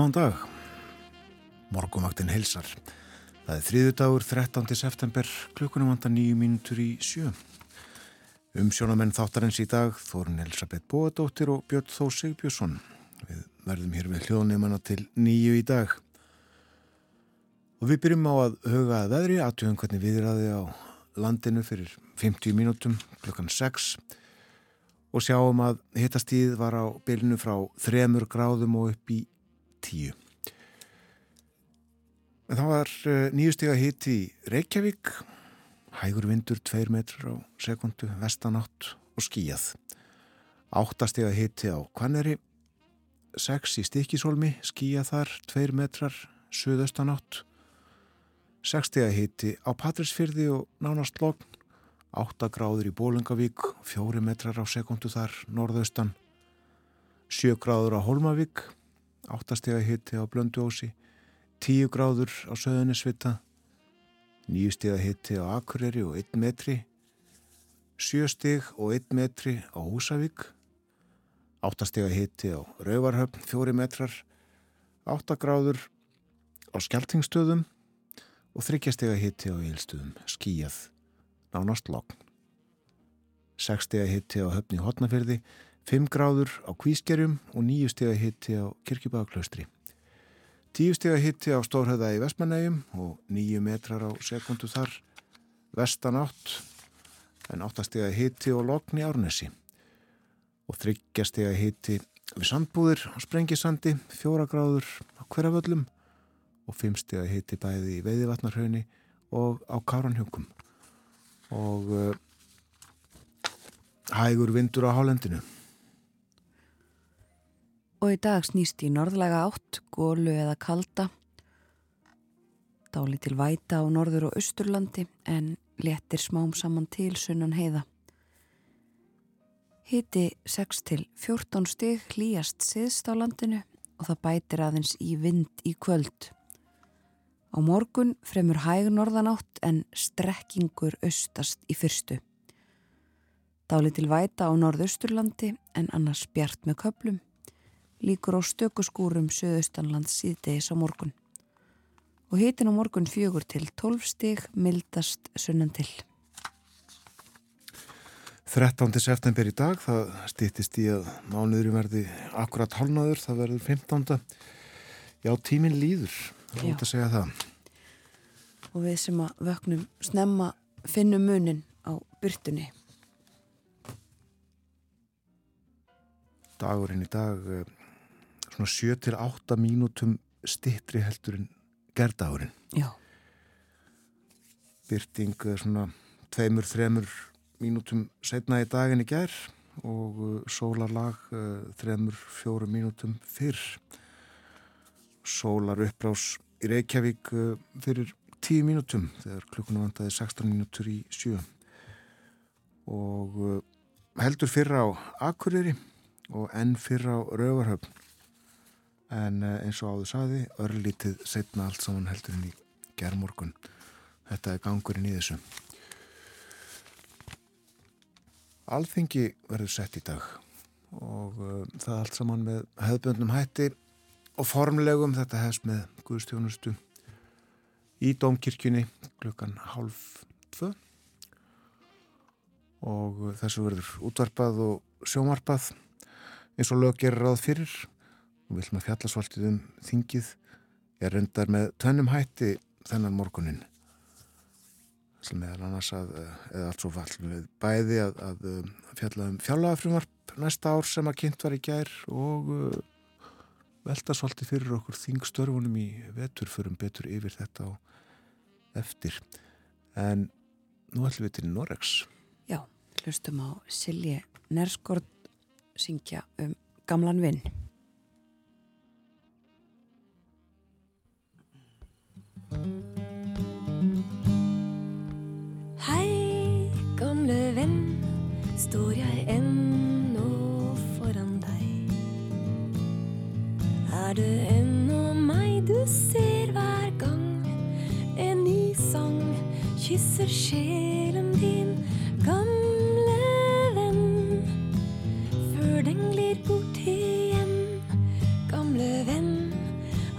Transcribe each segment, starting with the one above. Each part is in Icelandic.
Góðan dag. Morgumvaktin heilsar. Það er þriðu dagur 13. september, klukkunum vanda nýju mínutur í sjö. Umsjónamenn þáttarins í dag, Þorun Elisabeth Bóadóttir og Björn Þó Sigbjörnsson. Við verðum hér við hljóðnefana til nýju í dag. Og við byrjum á að huga að veðri, aðtjóðum hvernig viðraði á landinu fyrir 50 mínútum klukkan 6 og sjáum að hittastíð var á bylnu frá 3 gráðum og upp í 10. En það var uh, nýjustega hitt í Reykjavík, hægur vindur 2 metrar á sekundu, vestanátt og skíjað. Áttastega hitti á Kvanneri, 6 í Stikisólmi, skíjað þar 2 metrar, söðaustanátt. 6 stega hitti á Patrísfyrði og nánast logn, 8 gráður í Bólengavík, 4 metrar á sekundu þar, norðaustan. 7 gráður á Holmavík, 8 stega hitti á Blönduósi, 10 gráður á Söðunisvita, 9 stega hitti á Akureyri og 1 metri, 7 steg og 1 metri á Húsavík, 8 stega hitti á Rauvarhöfn, 4 metrar, 8 gráður á Skeltingstöðum og 3 stega hitti á Eilstöðum, skíjað, nánast logn. 6 stega hitti á Höfni Hotnafyrði, 5 gráður á Kvískerjum og 9 stega hitti á Kirkjubæðaklaustri. 10 stega hitti á Stórhauða í Vestmannegjum og 9 metrar á sekundu þar vestan átt en 8 stega hitti og logn í Árnesi. Og 3 stega hitti við sandbúðir á Sprengisandi, 4 gráður á Hverjavöllum og 5 stega hitti bæði í Veiðivatnarhaunni og á Káranhjókum og uh, hægur vindur á Hálendinu og í dag snýst í norðlega átt, gólu eða kalda. Dáli til væta á norður og austurlandi en letir smám saman til sunnan heiða. Hiti 6 til 14 stig hlýjast siðst á landinu og það bætir aðeins í vind í kvöld. Á morgun fremur hæg norðanátt en strekkingur austast í fyrstu. Dáli til væta á norðausturlandi en annars bjart með köplum líkur á stökuskúrum söðaustanlands síðdegis á morgun. Og hitin á morgun fjögur til 12 stig mildast sunnan til. 13. september í dag, það stýttist í að mánuðurum verði akkurat hálnaður, það verður 15. Já, tíminn líður, það er út að segja það. Og við sem að vöknum snemma finnum munin á byrtunni. Dagurinn í dag svona 7-8 mínútum stittri heldur en gerðdagurinn. Já. Byrting svona 2-3 mínútum setna í daginn í gerð og uh, sólarlag 3-4 uh, mínútum fyrr. Sólar uppbrás í Reykjavík fyrir 10 mínútum þegar klukkunum vandaði 16 mínútur í sjö og heldur fyrra á Akureyri og enn fyrra á Rauvarhöfn en eins og áður saði örlítið setna allt saman heldurinn í gerðmorgun þetta er gangurinn í þessu. Alþingi verður sett í dag og uh, það allt saman með hefðböndum hætti og formlegum þetta hefst með Guðstjónustu í Dómkirkjunni klukkan half tvö. Og þessu verður útvarpað og sjómarpað eins og lög gerir ráð fyrir við ætlum að fjalla svolítið um þingið. Er reyndar með tönnum hætti þennan morgunin sem er annars að eða allt svo fall við bæði að, að, að fjalla um fjallagafrumvarp næsta ár sem að kynnt var í gær og uh, velta svolítið fyrir okkur þingstörfunum í vetur förum betur yfir þetta á eftir. En nú ætlum við til Norex Já, hlustum á Silje Nerskord syngja um gamlan vinn Hei, gamle venn, står jeg ennå foran deg? Er det ennå meg du ser hver gang en ny sang kysser sjelen din, gamle venn? Før den glir bort igjen, gamle venn,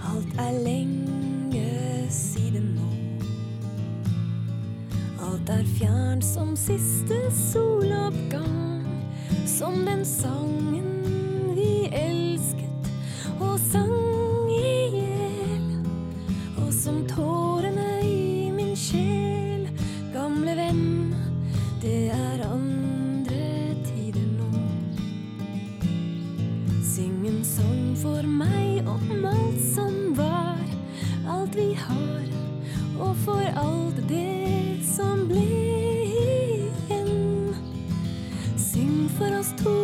alt er lenge Alt er fjern som siste soloppgang, som den sangen vi elsket og sang i hjel, og som tårene i min sjel, gamle venn, det er andre tider nå. Syng en sang for meg om alt som var, alt vi har, og for alt det som ble igjen. Syng for oss to,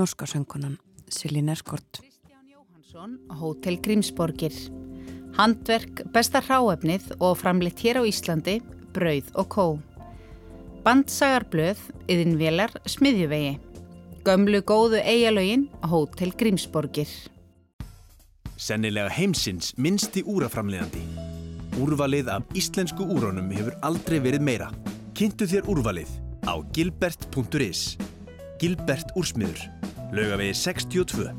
Norska Nerskort. Kristján Jóhansson, Hótel Grímsborgir. Handverk, besta hráefnið og framleitt hér á Íslandi, brauð og kó. Bandsagarblöð, yðinvelar, smiðjuvegi. Gömlu góðu eigalögin, Hótel Grímsborgir. Sennilega heimsins minnsti úraframleiðandi. Úrvalið af íslensku úrónum hefur aldrei verið meira. Kynntu þér úrvalið á gilbert.is. Gilbert úrsmiður. Laugavegi 62.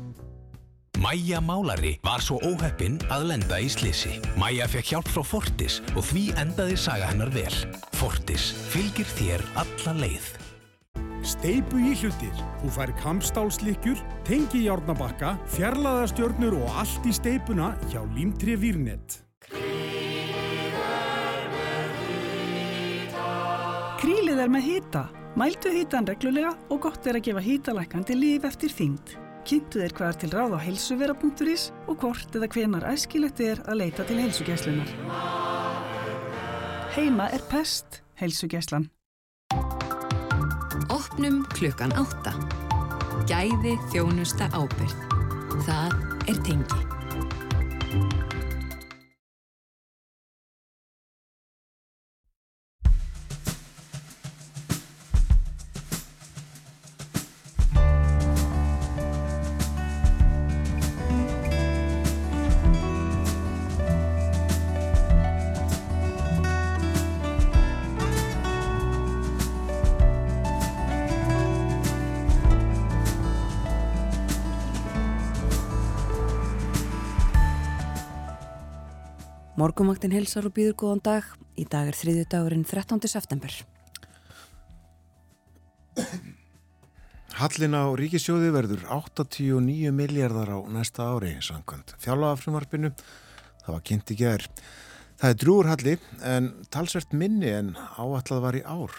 Mæja Málari var svo óheppinn að lenda í slisi. Mæja fekk hjálp frá Fortis og því endaði saga hennar vel. Fortis fylgir þér alla leið. Steipu í hlutir. Þú fær kampstálslikkjur, tengi járnabakka, fjarlæðastjörnur og allt í steipuna hjá Límtri Vírnet. Krílið er með hýta. Mældu hýtan reglulega og gott er að gefa hýtalækandi líf eftir þyngd. Kynntu þér hvað er til ráð á heilsuvera.is og hvort eða hvenar æskilegt er að leita til heilsugæslunar. Heima er pest, heilsugæslan. Opnum klukkan átta. Gæði þjónusta ábyrð. Það er tengi. Morgumaktin helsar og býður góðan dag. Í dag er þriðju dagurinn 13. september. Hallin á ríkisjóði verður 89 miljardar á næsta ári, samkvæmt fjárlagafrumvarpinu. Það var kynnt í gerð. Það er drúur halli en talsvert minni en áallad var í ár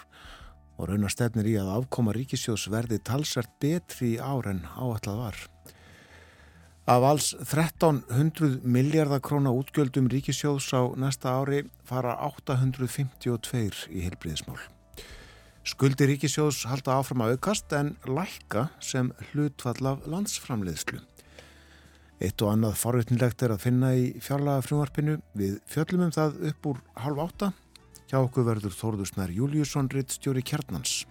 og raunar stefnir í að afkoma ríkisjóðs verði talsvert betri í ár en áallad var. Af alls 1300 miljardar króna útgjöldum ríkisjóðs á næsta ári fara 852 í heilbriðismál. Skuldi ríkisjóðs halda áfram að aukast en lækka sem hlutfall af landsframleiðslu. Eitt og annað forvitnilegt er að finna í fjárlaga frumvarpinu við fjöllum um það upp úr halv átta. Hjá okkur verður Þórðusnær Júliusson ritt stjóri kjarnans.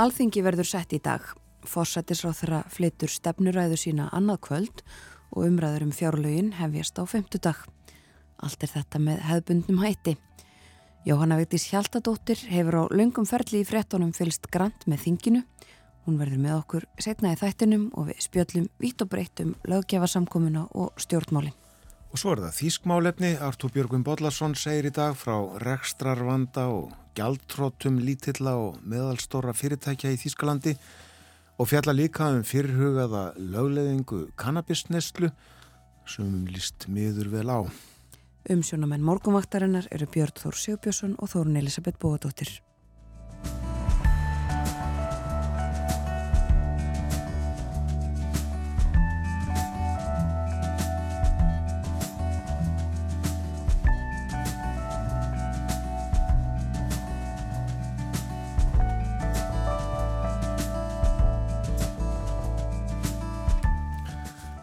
Alþingi verður sett í dag. Forsættisráð þeirra flyttur stefnuræðu sína annað kvöld og umræður um fjárlögin hefjast á femtudag. Allt er þetta með hefðbundnum hætti. Jóhanna Vigdís Hjaltadóttir hefur á löngum ferli í frettunum fylst grant með þinginu. Hún verður með okkur setna í þættinum og við spjöllum vitt og breytt um löggefarsamkomuna og stjórnmálinn. Og svo er það þýskmálefni. Artúr Björgvin Bodlarsson segir í dag frá rekstrarvanda og gjaldtrótum lítilla og meðalstóra fyrirtækja í Þýskalandi og fjalla líka um fyrirhugaða lögleðingu kannabisnestlu sem líst miður vel á. Umsjónamenn morgunvaktarinnar eru Björn Þór Sjóbjörnsson og Þórun Elisabeth Bóadóttir.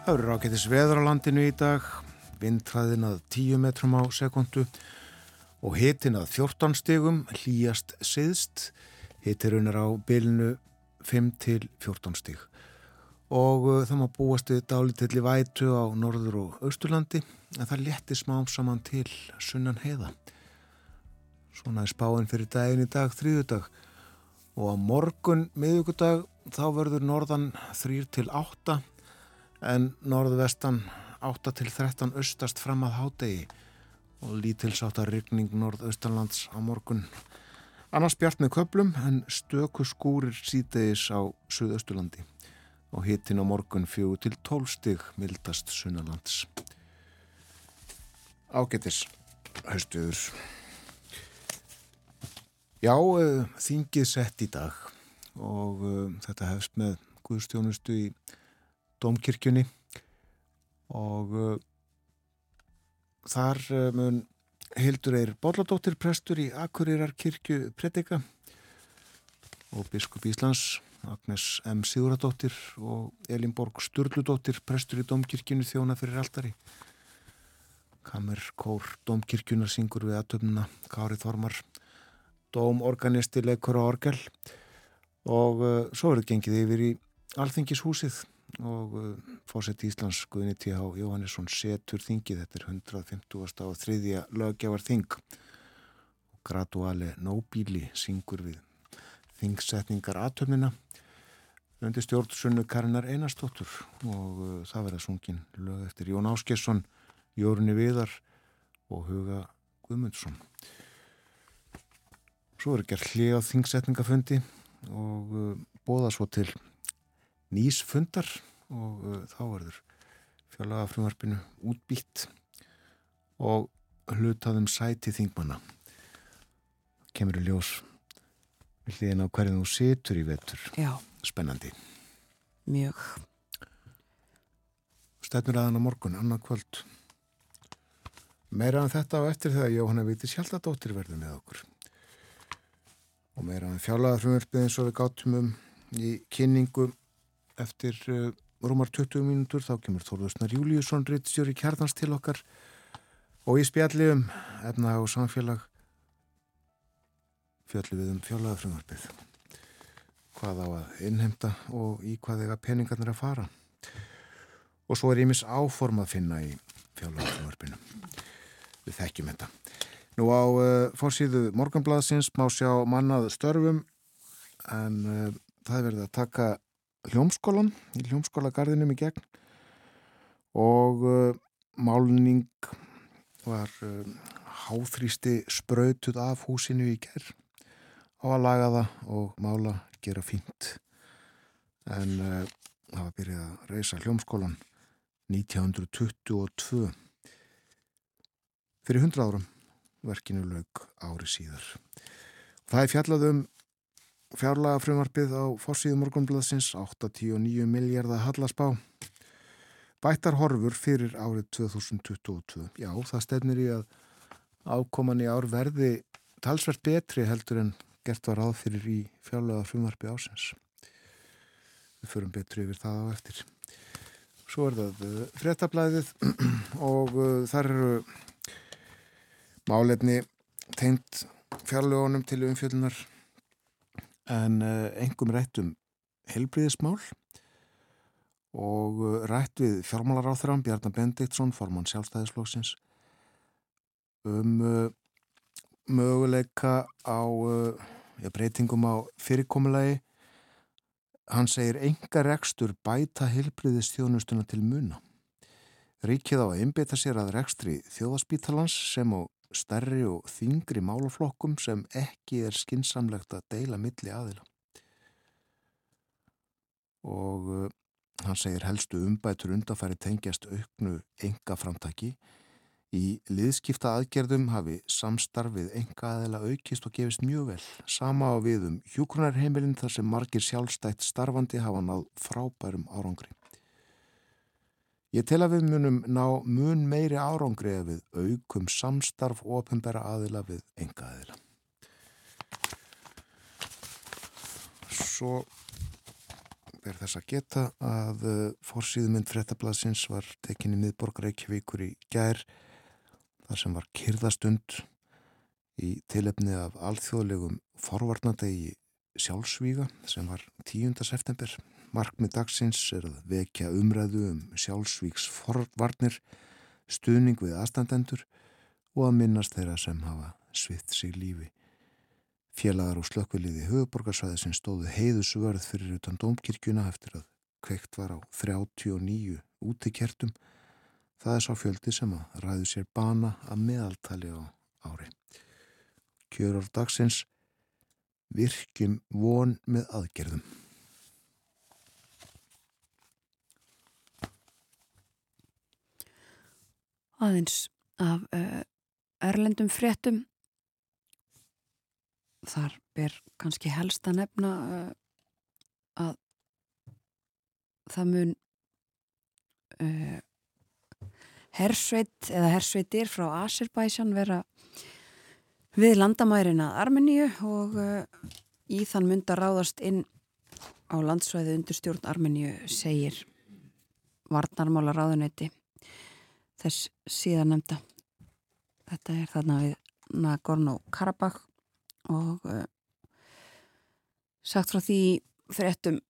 Það eru rákettis veður á landinu í dag, vindræðin að 10 metrum á sekundu og hitin að 14 stegum, hlýjast siðst, hitirun er á bylnu 5 til 14 steg. Og uh, það má búast við dálítilli vætu á norður og austurlandi, en það letti smám saman til sunnan heiða. Svona er spáinn fyrir daginn í dag, þrýðudag, og á morgun, miðugudag, þá verður norðan 3 til 8 en norðvestan 8 til 13 austast fram að hádegi og lítilsáttar rigning norðaustanlands á morgun. Annars bjart með köplum en stöku skúrir síðdegis á Suðausturlandi og hitin á morgun fjögur til 12 stig mildast sunnalands. Ágetis, haustuður. Já, uh, þingið sett í dag og uh, þetta hefst með Guðstjónustu í Dómkirkjunni. Og uh, þar uh, mun Hildur Eir Bolladóttir prestur í Akureyrar kirkju predika. Og biskup Íslands Agnes M. Siguradóttir og Elinborg Sturludóttir prestur í Dómkirkjunni þjóna fyrir altari. Kamer Kór Dómkirkjunar syngur við aðtöfnuna Kári Þormar Dómorganisti leikur á orgel. Og uh, svo er þetta gengið yfir í Alþingishúsið og uh, fórsett Íslands Guðni T.H. Jóhannesson setur þingið, þetta er 150. og þriðja lögjafar þing og graduale nóbíli syngur við þingsetningar aðtöfnina undir stjórnsunnu Karinar Einarstóttur og uh, það verða sungin lög eftir Jón Áskesson, Jórni Viðar og Huga Guðmundsson Svo er gert hlið á þingsetningafundi og uh, bóða svo til nýs fundar og uh, þá verður fjölaða frumvarpinu útbýtt og hlutaðum sæti þingmanna. Kemur í ljós við hliðin á hverjum þú situr í vetur. Já, spennandi. Mjög. stefnur aðan á morgun, annað kvöld. Meira en þetta á eftir þegar Jóhanna Víti Sjaldadóttir verður með okkur. Og meira en fjálaða frumvarpið eins og við gátum um í kynningu eftir uh, rúmar 20 mínútur þá kemur Þórðusnar Júliusson rittstjóri kjarnans til okkar og í spjalli um efna og samfélag fjalli við um fjálaða frumvarpið hvað á að innhemta og í hvað eiga peningarnir að fara? Og svo er ímis áform að finna í fjálaða frumvarpinu við þekkjum þetta. Nú á uh, fórsíðu morgunbladsins má sjá mannað störfum en uh, það er verið að taka hljómskólan í hljómskólagarðinum í gegn. Og uh, málning var háþrýsti spröytuð af húsinu í gerð á að laga það og mála gera fínt. En það var byrjað að reysa hljómskólan 1922 fyrir 100 árum verkinu laug ári síðar. Það er fjallað um fjárlaga frumvarpið á fórsíðu morgunbladsins 8-10-9 miljardar hallasbá. Bættar horfur fyrir árið 2022. Já, það stefnir í að ákoman í ár verði talsvert betri heldur en gert var áð fyrir í fjárlaga frumvarpi ásins. Við förum betri yfir það á eftir. Svo er það uh, frettablaðið og uh, þar eru málefni teint fjárlegunum til umfjöldunar en engum rætt um helbriðismál og uh, rætt við fjármálaráþrann Bjarnar Bendiktsson, formann sjálfstæðisflóksins um uh, möguleika á ja, breytingum á fyrirkomulagi hann segir enga rekstur bæta heilbriðistjónustuna til muna. Ríkið á að einbita sér að rekstri þjóðaspítalans sem á stærri og þingri málaflokkum sem ekki er skinsamlegt að deila milli aðila. Og uh, hann segir helstu umbætur undanfæri tengjast auknu enga framtaki Í liðskipta aðgerðum hafi samstarfið enga aðeila aukist og gefist mjög vel. Sama á við um hjúkrunarheimilin þar sem margir sjálfstætt starfandi hafa náð frábærum árangri. Ég tel að við munum ná mun meiri árangri ef við aukum samstarf ofinbæra aðeila við enga aðeila. Svo er þess að geta að uh, fórsýðmynd frettablasins var tekinni miðborgar Reykjavíkur í gær þar sem var kyrðastund í tilefni af alþjóðlegum forvarnadegi sjálfsvíga sem var 10. september. Markmið dagsins er að vekja umræðu um sjálfsvíks forvarnir, stuðning við aðstandendur og að minnast þeirra sem hafa svitt sig lífi. Félagar og slökkviliði höfuborgarsvæði sem stóðu heiðusvörð fyrir utan dómkirkjuna eftir að kveikt var á 39 útikertum Það er sá fjöldi sem að ræðu sér bana að meðaltali á ári. Kjörur dagsins virkjum von með aðgerðum. Aðeins af uh, erlendum fréttum. Þar ber kannski helst að nefna uh, að það mun uh, hersveit eða hersveitir frá Azerbaijan vera við landamærina Armeníu og í þann mynda ráðast inn á landsvæði undir stjórn Armeníu segir varnarmála ráðuneyti þess síðan nefnda þetta er þarna við Nagorno-Karabakh og uh, sagt frá því fyrirtum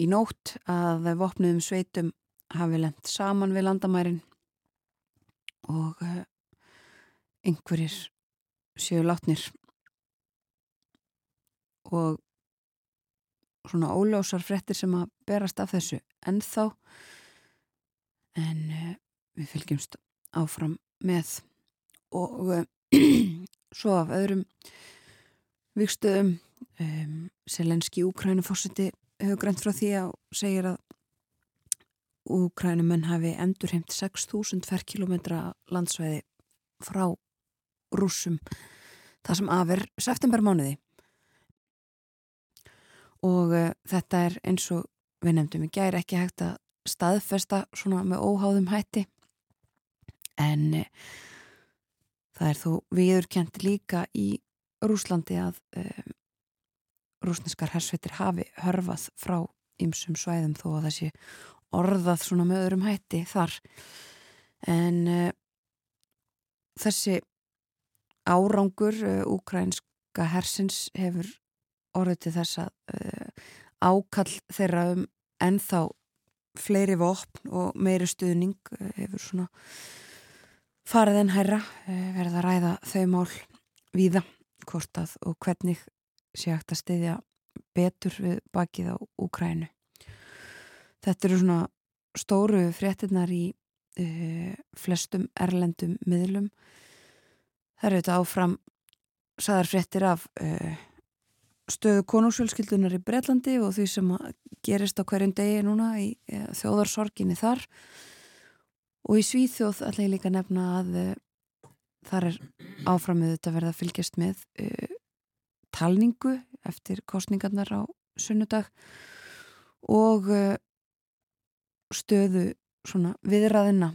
í nótt að vopnuðum sveitum hafi lendt saman við landamærin og uh, einhverjir séu látnir. Og svona óljósar frettir sem að berast af þessu ennþá. En uh, við fylgjumst áfram með og uh, svo af öðrum vikstöðum um, Selenski Úkrænufórsiti hefur grænt frá því að segir að Úkrænumenn hafi endurheimt 6.000 ferkilometra landsvæði frá rúsum það sem afer septembermánuði. Og uh, þetta er eins og við nefndum í gæri ekki hægt að staðfesta svona með óháðum hætti en uh, það er þó viðurkjent líka í Rúslandi að uh, rúsneskar hersveitir hafi hörfað frá ymsum svæðum þó að þessi orðað svona með öðrum hætti þar. En uh, þessi árangur uh, úkrænska hersins hefur orðið til þess að uh, ákall þeirra um ennþá fleiri vopn og meiri stuðning hefur svona farið en herra verið að ræða þau mál víða hvort að og hvernig sé hægt að stiðja betur við bakið á Úkrænu Þetta eru svona stóru fréttinnar í uh, flestum erlendum miðlum. Það eru þetta áfram saðar fréttir af uh, stöðu konungsfjölskyldunar í Breitlandi og því sem gerist á hverjum degi núna í uh, þjóðarsorginni þar og í Svíþjóð ætla ég líka að nefna að þar er áframið þetta verða að fylgjast með talningu eftir kostningarnar á sunnudag og stöðu svona viðræðina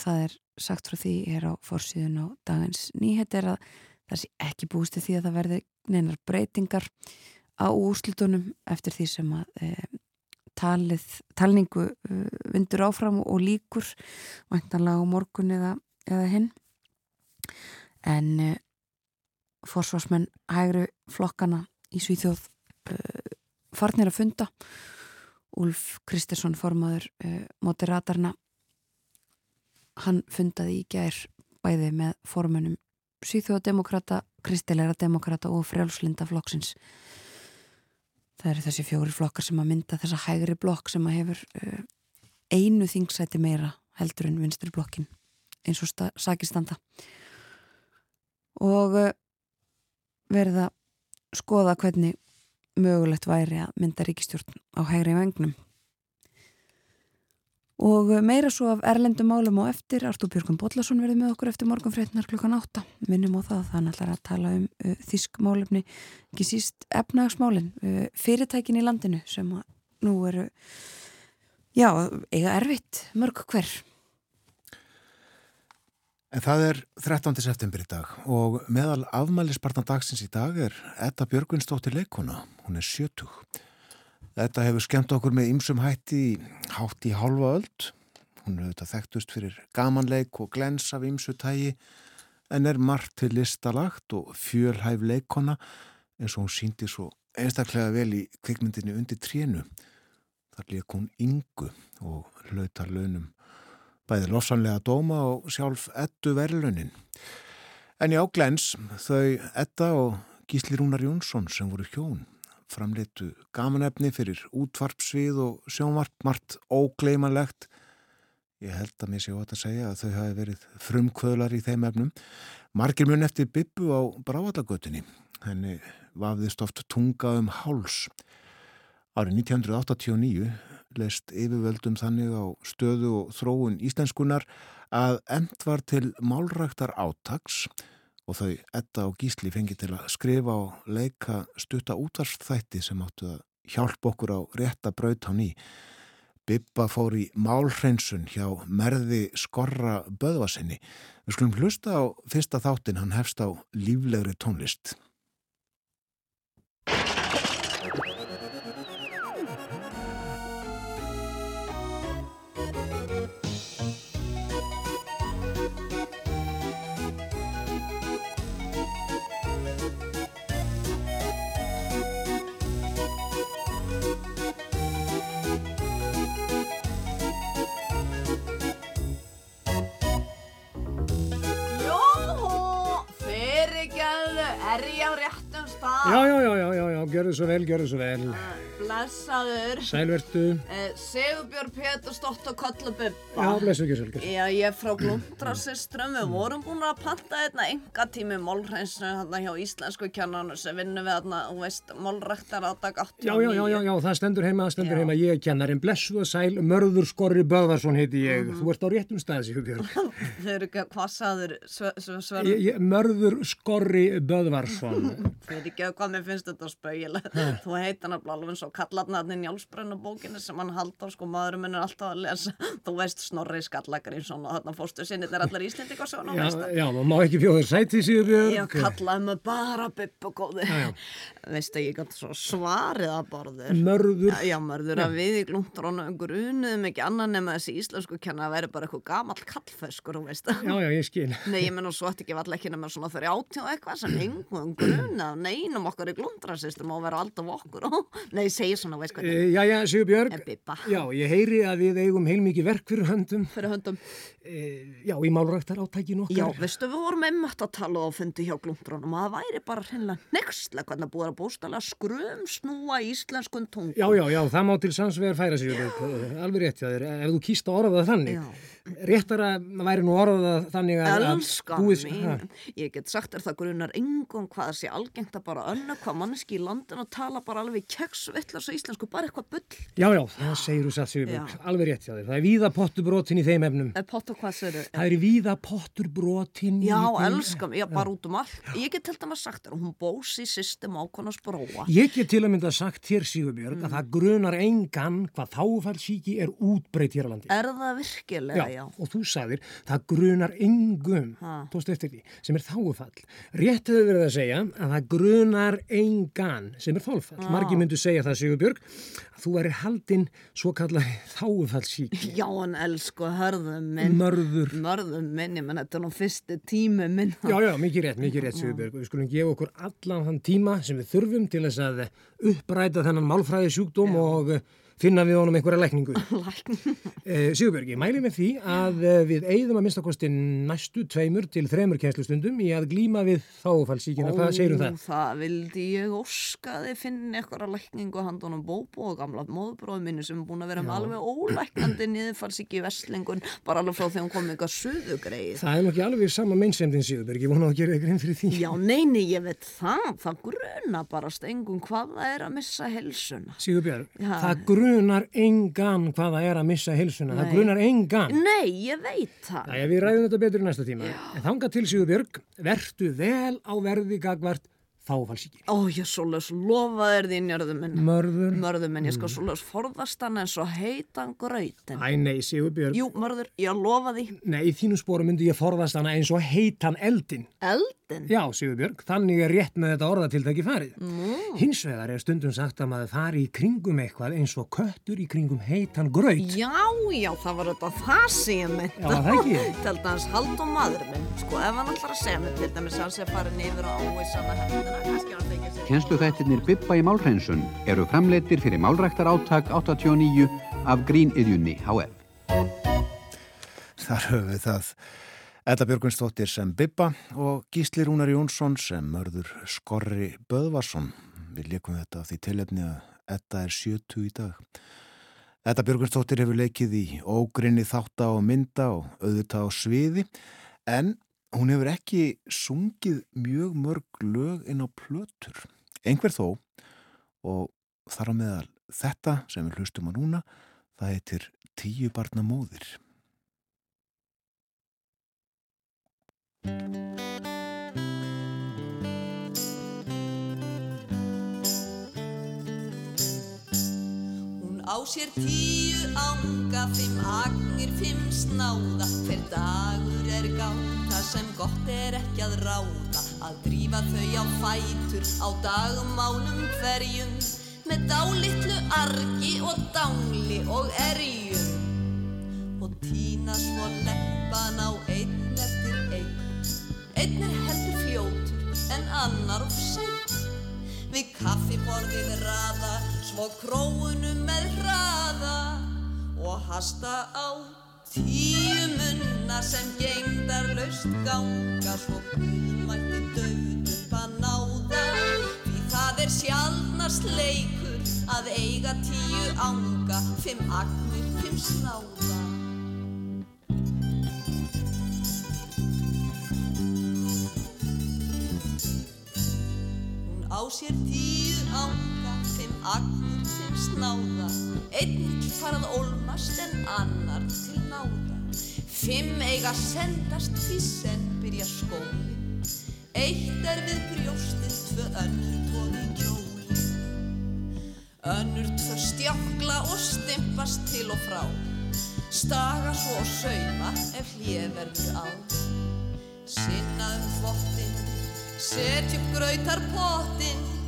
það er sagt frá því er á fórsíðun á dagins. Nýhet er að það sé ekki búistu því að það verði neinar breytingar á úslutunum eftir því sem að e, talið, talningu e, vindur áfram og líkur væntanlega á morgun eða, eða hinn. En e, fórsvarsmenn hægru flokkana í Svíþjóð e, farnir að funda. Úlf Kristersson formaður uh, moderatorna hann fundaði í gær bæði með formunum Sýþjóðademokrata, Kristilegra demokrata og frjálslinda flokksins Það eru þessi fjóri flokkar sem að mynda þessa hægri blokk sem að hefur uh, einu þingsæti meira heldur en vinstri blokkin eins og sakistanda og uh, verið að skoða hvernig mögulegt væri að mynda ríkistjórn á hægri vengnum og meira svo af erlendum málum og eftir Artúr Björgum Bodlason verði með okkur eftir morgunfrétnar klukkan 8 minnum á það, þannig ætlar að tala um uh, þískmálefni, ekki síst efnagsmálin, uh, fyrirtækin í landinu sem nú eru já, eiga erfitt mörg hver En það er 13. september í dag og meðal afmælisbartan dagsins í dag er Edda Björgvinsdóttir leikona, hún er 70. Þetta hefur skemmt okkur með ymsum hætti hátt í halva öld. Hún hefur þetta þekktust fyrir gamanleik og glens af ymsu tægi en er margt til listalagt og fjölhæf leikona eins og hún síndi svo einstaklega vel í kvikmyndinni undir trénu. Þar leik hún yngu og hlautar launum bæði lofsanlega dóma og sjálf ettu verðlunin. En já, glens, þau etta og Gísli Rúnar Jónsson sem voru hjón framleitu gamanefni fyrir útvarpsvið og sjónvarp margt ógleimanlegt. Ég held að mér sé ótt að segja að þau hafi verið frumkvöðlar í þeim efnum. Margir mun eftir Bibbu á Brávallagötunni. Henni vafðist oft tunga um háls. Árið 1989 leist yfirvöldum þannig á stöðu og þróun íslenskunar að end var til málræktar átags og þau etta og gísli fengi til að skrifa og leika stutta útvarsþætti sem áttu að hjálpa okkur á rétta braut á ný. Bibba fór í málhreinsun hjá merði skorra böðvasinni. Við skulum hlusta á fyrsta þáttin hann hefst á líflegri tónlist. Er ég á réttum stað? Já, já, já, já, já, já, gjörðu svo vel, gjörðu svo vel. Blessaður. Sælvertu. Eh, Sigurbjörn Pétursdóttir Kollububba. Já, blessu ekki svolítið. Já, ég er frá Glundrasistrum. Við vorum búin að panta hérna enga tími málhreinsnu hérna hjá íslensku kjannanu sem vinnum við hérna, þú veist, málræktar á dag 89. Já, já, já, já, já, það stendur heima, það stendur já. heima. Ég er kennarinn blessu og sæl, Mörður Skorri Böðvarsson heiti ég. Mm -hmm. Þú ert á réttum stað, Sigurbjörn. Þau eru hvað saður, Sverður? Ég, ég, Mörður Skorri Böðvarsson. Ekki, hvað mér finnst þetta spauðileg. Þú heit hann alveg eins og kallarnaðin í Njálsbrennu bókinu sem hann halda, sko, maðurum minn er alltaf að lesa. Þú veist, Snorri Skallagrinsson og þarna fórstu sinnir er allar Íslendingar svo það? Já, maður má ekki bjóða sæti, Sigurbjörn. Já, kallaði mig bara Bippu góði. Veistu, ég gæti svo svarið að borður. Mörður. Já, mörður að við í glúntrónu grunuðum ekki annan nema þessi íslensku kenna að vera bara eitthvað gamall það. Já, já, ég skil. Nei, ég menn og svo ætti ekki vall ekki nema svona þurri átjá eitthvað sem engum grunað, neinum okkur í glúndrasistum og vera alltaf okkur nei, segi svona, veist hvað e, Já, já, Sigurbjörg. Já, ég heyri að við eigum heilmikið verk fyrir höndum. Fyrir höndum. E, já, í málræktar átækinu okkar. Já, veistu, við vorum einmitt að tala og fundi hjá glúndrónum að það væri bara hreinlega nextlega hvernig að búið að bústala skrum snúa íslenskun tungu. Já, já, já, það má til sannsvegar færa sig, alveg rétt, já, ef þú kýst að orða það þannig. Já. Réttar að væri nú orðað þannig að... Elska mín, ha. ég get sagt er það grunar engum hvað það sé algengt að bara önna hvað manneski í landin og tala bara alveg keksvittlas og íslensku, bara eitthvað bull. Já, já, það segir þú satt Sigurbjörg, alveg rétt þér. Það er víða potturbrotin í þeim efnum. Pottur hvað segir þau? Það er víða potturbrotin í... Já, elska mér, já, bara út um allt. Ég get til dæma sagt þér, hún bósi system ákonas bróa. Ég get til að mynda sagt þér Sigurbjörg mm. Já? Og þú sagðir, það grunar engum, tóstu eftir því, sem er þáfall. Rétt hefur verið að segja að það grunar engan sem er þálfall. Margi myndu segja það Sigurbjörg, að þú er haldinn svo kallari þáfallsíki. Já, en elsku, hörðum minn. Mörður. Mörðum minn, ég menn, þetta er nú fyrstu tími minn. Já, já, mikið rétt, mikið rétt Sigurbjörg. Við skulum gefa okkur allan þann tíma sem við þurfum til þess að uppræta þennan málfræði sjúkdóm og finna við honum einhverja lækningu. eh, Sigurbjörg, ég mæli með því að eh, við eigðum að minnstakosti næstu tveimur til þremur kænslustundum í að glíma við þáfallsíkina. Hvað segir um það? Það vildi ég óskaði finna eitthvað lækningu handunum bóbo og gamla móðbróðu minni sem er búin að vera með alveg ólæknandi niðurfallsíki veslingun bara alveg frá þegar hún kom eitthvað suðugreið. Það er nokkið alveg sama meinsendin Sigurbjörg, ég vona Já, það, það það er Já. það grunar engan hvað það er að missa hilsuna. Það Nei. grunar engan. Nei, ég veit það. Æja, við ræðum þetta betur í næsta tíma. En þanga til Sigurbjörg, vertu vel á verði gagvart þáfallsíkinni. Ó, ég svoleiðis lofa þér því njörðu minn. Mörður. Mörður minn, ég skal svoleiðis forðast hann eins og heitan gröytin. Æ, nei, Sigurbjörg. Jú, mörður, ég lofa því. Nei, í þínu spóru myndi ég forðast hana eins og heitan eldin. Eldin? Já, Sigurbjörg, þannig er rétt með þetta orðatiltæki farið. Nú. Hins vegar er stundum sagt að maður fari í kringum eitthvað eins og köttur í kringum heitan gröyt. Já, já, það var þetta það sem ég myndi. Já, það ekki. Minn, sko, hann að segja á. Kennsluþættirnir Bibba í málhreinsun eru framleittir fyrir málræktar áttak 89 af Gríniðjunni HF. Þar höfum við það Edda Björgvinsdóttir sem Bibba og Gísli Rúnar Jónsson sem mörður Skorri Böðvarsson. Við leikum þetta því tilefni að Edda er 70 í dag. Edda Björgvinsdóttir hefur leikið í ógrinni þátta og mynda og auðvitað á sviði en hún hefur ekki sungið mjög mörg lög inn á plötur. Einhver þó og þar á meðal þetta sem við hlustum á núna það heitir Tíu barna móðir. Hún á sér tíu ánga, fimm agnir, fimm snáða. Hver dagur er gáta sem gott er ekki að ráða Að drífa þau á fætur á dagum mánum hverjum. Með dálitlu argi og dángli og erjum. Og tína svo leppan á einn eftir einn. Einn er heldur fljótur en annar of seinn. Við kaffiborðið raða, svo króunum með hraða og hasta á tíu munna sem geimdar laust ganga svo guðmætti döðum að náða því það er sjálfnast leikur að eiga tíu ánga, fimm agnir, fimm snáða. Á sér tíu ánga, agnir, fimm snáða. Einn farað ólmast en annar til náða. Fimm eiga sendast því senn byrja skólin Eitt er við brjóstið, tvö önnur tóði kjólin Önnur tvö stjákla og stimpast til og frá. Staga svo og sauma ef hlið verður á. Sinna um þvottin Setj upp grautar pottin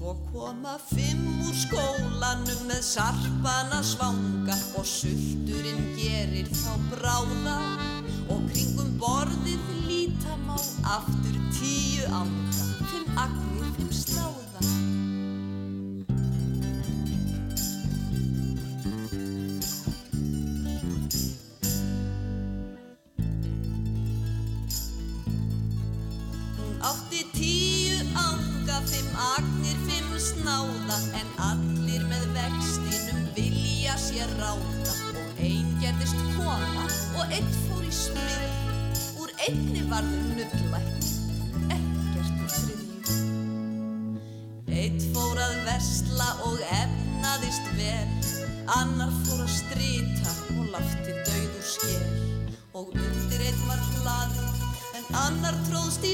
Svo koma fimm úr skólanum með sarpana svanga og sulturinn gerir þá bráða og kringum borðið líta má aftur tíu ánga, fimm agnir, fimm sláða.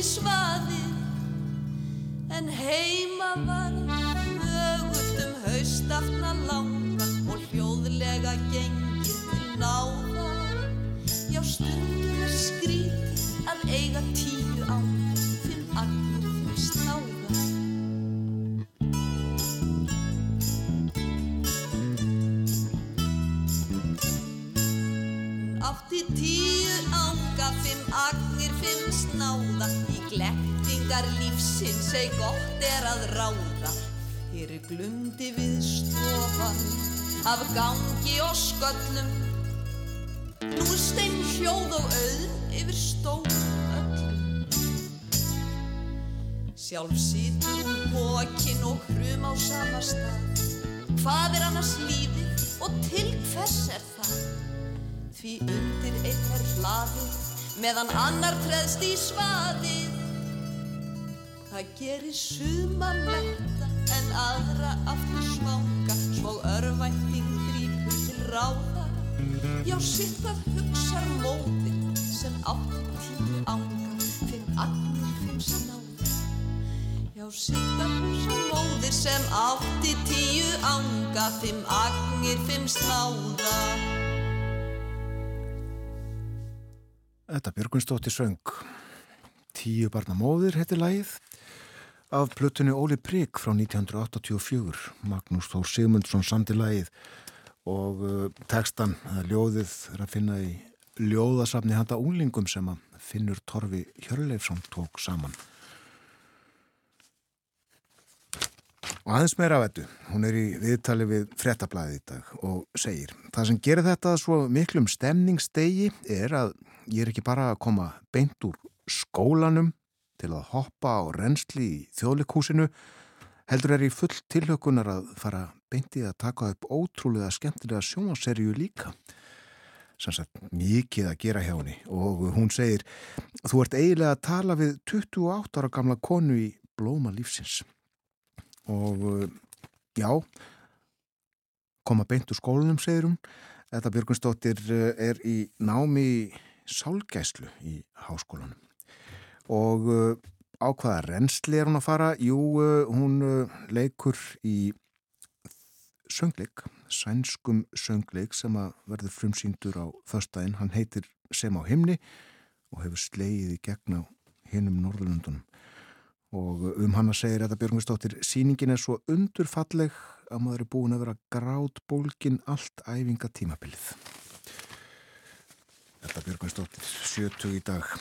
Tróðst glettingar lífsins ei gott er að ráða. Er glumdi við stofan af gangi og sköllum. Nú stein hljóð og auð yfir stórum öllum Sjálf situr hún bókin og hrum á sama stað. Hvað er annars lífið og til hvers er það? Því undir einn er hlaðið meðan annar treðst í svaðið Það gerir suma metta en aðra aftur smanga. Svo örvænting drýpur til ráða. Já, sitt hvað hugsar móðir sem átt tíu ánga Fimm agnir, fimm snáða Já, sitt hvað hugsar móðir sem átti tíu ánga Fimm agnir, fimm snáða Þetta Björgunsdóttir söng. Tíu barna móðir heiti lagið af plötunni Óli Prigg frá 1984 Magnús Þór Sigmundsson samti lagið og uh, tekstan, ljóðið er að finna í ljóðasafni handa unglingum sem að Finnur Torfi Hjörleifsson tók saman. Og aðeins meira af þetta, hún er í viðtali við frettablaði í dag og segir Það sem gerir þetta svo miklum stemningsdegi er að ég er ekki bara að koma beint úr skólanum til að hoppa á reynsli í þjóðlikúsinu heldur er í full tilhökunar að fara beint í að taka upp ótrúlega skemmtilega sjónaserju líka. Sannsagt mikið að gera hjá henni. Og hún segir þú ert eiginlega að tala við 28 ára gamla konu í blóma lífsins. Og uh, já koma beint úr skólanum segir hún. Þetta Björgunsdóttir uh, er í námi sálgæslu í háskólanum og uh, á hvaða reynsli er hún að fara? Jú, hún leikur í söngleik, sænskum söngleik sem að verður frumsýndur á þörstæðin. Hann heitir Sem á himni og hefur slegið í gegn á hinnum Norðurlundunum. Og um hann að segja þetta Björgvinsdóttir, síningin er svo undurfalleg að maður er búin að vera grátt bólkin allt æfinga tímabilið. Þetta Björgvinsdóttir, 70 í dag.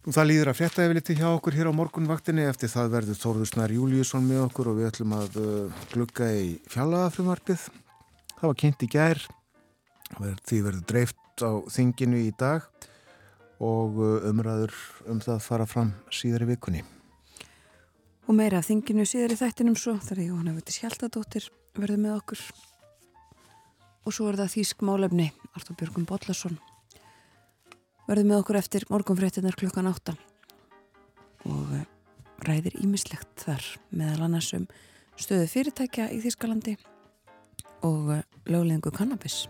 Og það líður að frétta yfirliti hjá okkur hér á morgunvaktinni eftir það verður Þórður Snar Júliusson með okkur og við ætlum að uh, glugga í fjallaðafrumvarpið. Það var kynnt í gær, því verður dreift á þinginu í dag og uh, umræður um það fara fram síðar í vikunni. Og meira af þinginu síðar í þættinum svo þar er Jóhanna Viti Sjaldadóttir verður með okkur. Og svo er það Þísk Málefni, Artur Björgum Bodlason verður með okkur eftir morgunfréttinar klukkan átta og eh, ræðir ímislegt þar meðal annars um stöðu fyrirtækja í Þískalandi og eh, löglegingu kannabis.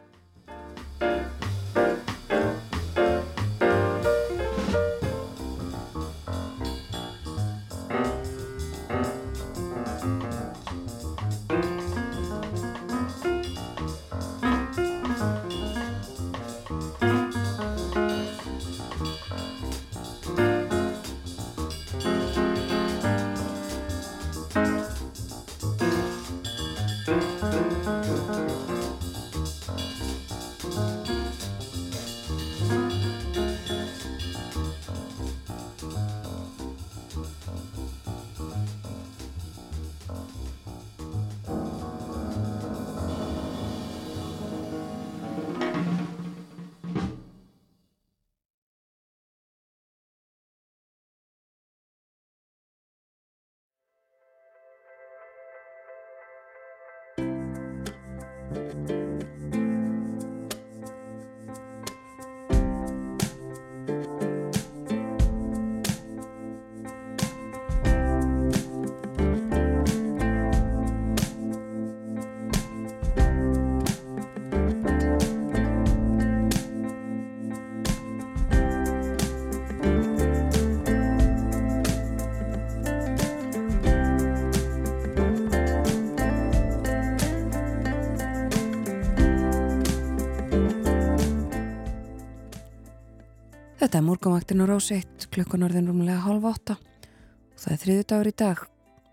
Þetta er morgunvaktin á rás 1, klukkan orðin rúmlega halv 8 og það er þriðu dagur í dag,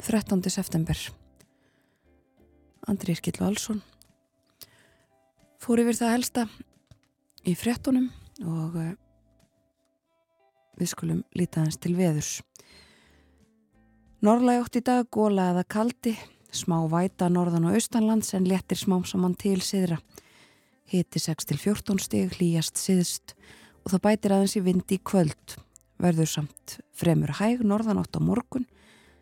13. september. Andri Irkill Valsson fór yfir það helsta í frettunum og uh, við skulum líta hans til veðurs. Norrlæg átt í dag, góla eða kaldi, smá væta norðan og austanlands en léttir smám saman til siðra. Hiti 6-14 stig, hlýjast siðst og það bætir aðeins í vindi í kvöld. Verður samt fremur hæg norðan átt á morgun,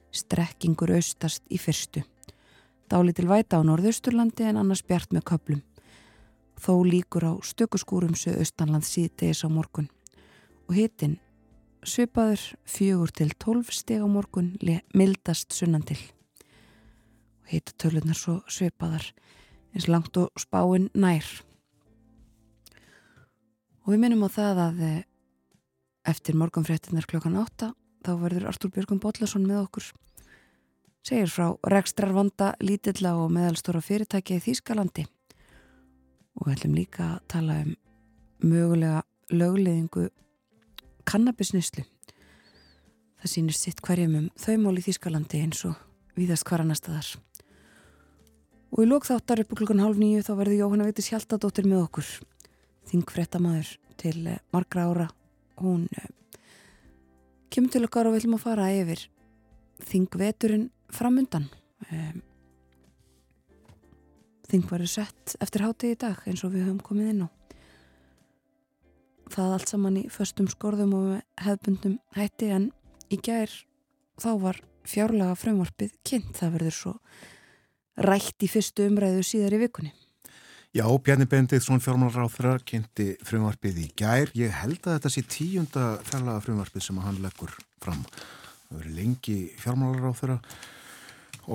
strekkingur austast í fyrstu. Dálítil væta á norðausturlandi en annars bjart með köplum. Þó líkur á stökuskúrum sög austanland síðdegis á morgun og hitin svipaður fjögur til tólf steg á morgun mildast sunnan til og hitatöluðnar svo svipaðar eins langt og spáinn nær og við minnum á það að eh, eftir morgunfréttinar klokkan átta þá verður Artúr Björgum Bodlason með okkur segir frá rekstrarvanda lítilla og meðalstóra fyrirtæki í Þýskalandi og við ætlum líka að tala um mögulega lögleðingu kannabisnuslu. Það sýnir sitt hverjum um þaumól í Þýskalandi eins og víðast hvar annar staðar. Og í lókþáttar upp klukkan hálf nýju þá verður Jóhanna Vítis Hjaltadóttir með okkur. Þingfrettamæður til eh, margra ára. Hún eh, kemur til okkar og við ætlum að fara yfir þingveturinn framundan. Um, þing verður sett eftir hátegi í dag eins og við höfum komið inn á. Það allt saman í föstum skorðum og hefbundum hætti en í gær þá var fjárlega frumvarpið kynnt. Það verður svo rætt í fyrstu umræðu síðar í vikunni. Já, Bjarni Benditsson fjármálaráþra kynnti frumvarpið í gær. Ég held að þetta sé tíunda fjárlega frumvarpið sem hann leggur fram. Það verður lengi fjármálaráþra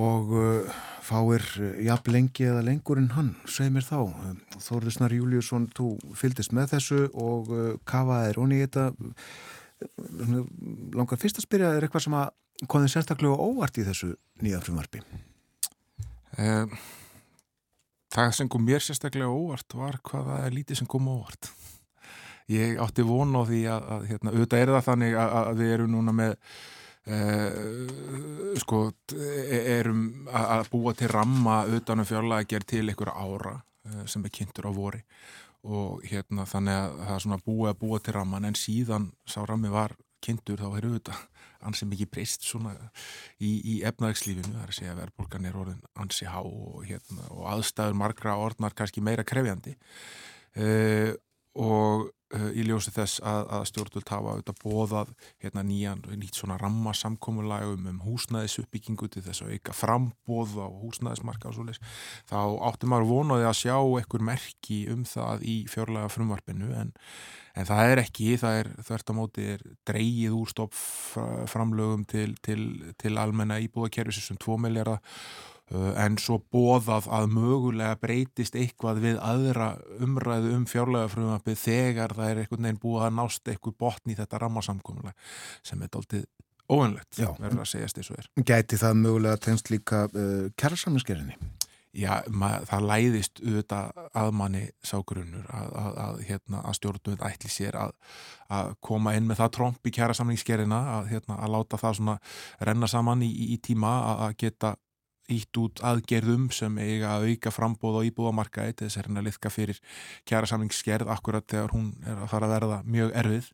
og uh, fáir uh, jafn lengi eða lengur en hann, segir mér þá. Þórður Snar Júliusson, þú fyldist með þessu og uh, kafaðir onni í þetta. Langar fyrst að spyrja, er eitthvað sem að komið sérstaklega óvart í þessu nýja frumvarpi? Um það sem kom mér sérstaklega óvart var hvaða er lítið sem kom óvart. Ég átti von á því að, að hérna, auðvitað er það þannig að, að við erum núna með uh, sko e, erum að búa til ramma utanum fjárlega að gera til einhverja ára uh, sem er kynntur á vori. Og hérna þannig að það er svona búið að búa til ramman en síðan sá rammi var kynntur þá er auðvitað ansi mikið breyst svona í, í efnaðagslífinu, það er að segja að verðbólgan er orðin ansi há og, hérna, og aðstæður margra orðnar kannski meira krefjandi. Uh, og í ljósi þess að, að stjórnvöld hafa auðvitað bóðað hérna nýjan, nýtt svona rammasamkommulagum um húsnæðisuppbyggingu til þess að auka frambóð á húsnæðismarka og svoleiðis, þá áttum maður vonaði að sjá einhver merki um það í fjörlega frumvarpinu en En það er ekki, það er þvert á móti er dreyið úr stoppframlögum til, til, til almenna íbúðakerfisum sem 2 miljardar uh, en svo bóðað að mögulega breytist eitthvað við aðra umræðu um fjárlega frumapið þegar það er einhvern veginn búið að nást eitthvað botn í þetta rammasamkomulega sem er doldið óanlegt, verður að segjast eins og er. Gæti það mögulega tennst líka uh, kærarsamlinskerinni? já, mað, það læðist auðvitað að manni ságrunnur að, að, að, hérna, að stjórnum ætli sér að koma inn með það tromp í kjæra samlingskerina hérna, að láta það renna saman í, í tíma að geta ítt út aðgerðum sem eiga að auka frambóð á íbúðamarkaði til þess að hérna liðka fyrir kjæra samlingskerð akkurat þegar hún er að fara að verða mjög erfið.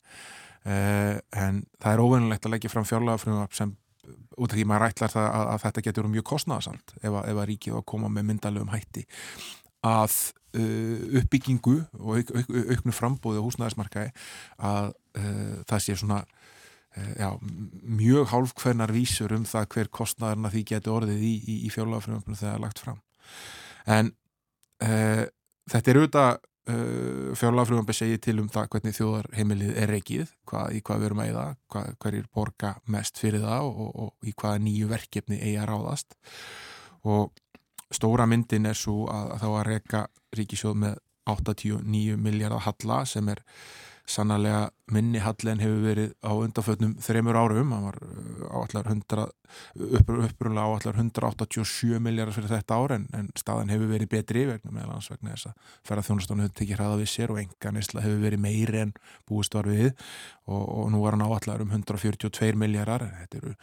Eh, en það er óvinnilegt að leggja fram fjárlega frumvap sem út af því maður ætlar það að, að þetta getur mjög kostnæðasamt ef, ef að ríkið á að koma með myndalögum hætti að uh, uppbyggingu og auk, auk, auknu frambóði á húsnæðismarkaði að uh, það sé svona uh, já, mjög hálfkvernar vísur um það hver kostnæðarna því getur orðið í, í, í fjárlagafröfum þegar það er lagt fram. En uh, þetta er auðvitað Uh, fjárlagafrugumbi segir til um það hvernig þjóðarheimilið er reikið hvað, í hvað við erum að eða, hvað, hverjir borga mest fyrir það og, og, og í hvaða nýju verkefni eigi að ráðast. Og stóra myndin er svo að, að þá að reyka ríkisjóð með 89 miljardar halla sem er sannarlega minni hallin hefur verið á undanfötnum þreymur árum, hann var uh, áallar 100, upprunlega áallar 187 miljardar fyrir þetta ár en, en staðan hefur verið betri vegna meðal hans vegna þess að ferðarþjónustónu hefur tekið hraða við sér og enga nesla hefur verið meiri en búist var við. Og, og nú var hann áallar um 142 miljardar, þetta eru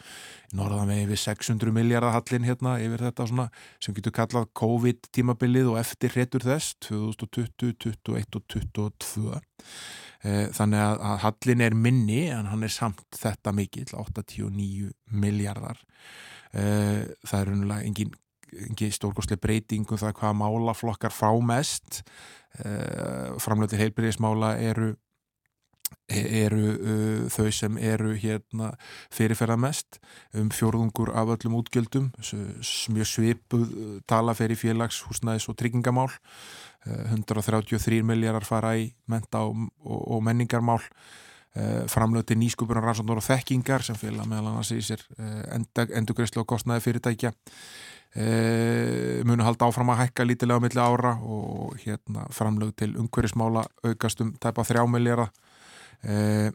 norðan vegi við 600 miljardar hallin hérna yfir þetta svona sem getur kallað COVID tímabilið og eftir hretur þess 2020, 2021 og 2022 þannig að að hallin er minni en hann er samt þetta mikill, 89 miljardar. Uh, það er unnulega engin, engin stórkostlega breytingum það hvað málaflokkar fá mest. Uh, Framlöti heilbyrðismála eru eru uh, þau sem eru hérna fyrirferða mest um fjórðungur af öllum útgjöldum mjög svipuð tala fyrir félags, húsnæðis og tryggingamál 133 miljardar fara í menta og, og, og menningarmál. Uh, framlöti nýskupunar rannsóknar og þekkingar sem félag meðal annars í sér uh, endugreislu og kostnæði fyrirtækja. Munu halda áfram að hækka lítilega á milli ára og hérna framlög til umhverjismála aukast um tæpa þrjá miljardar Eh,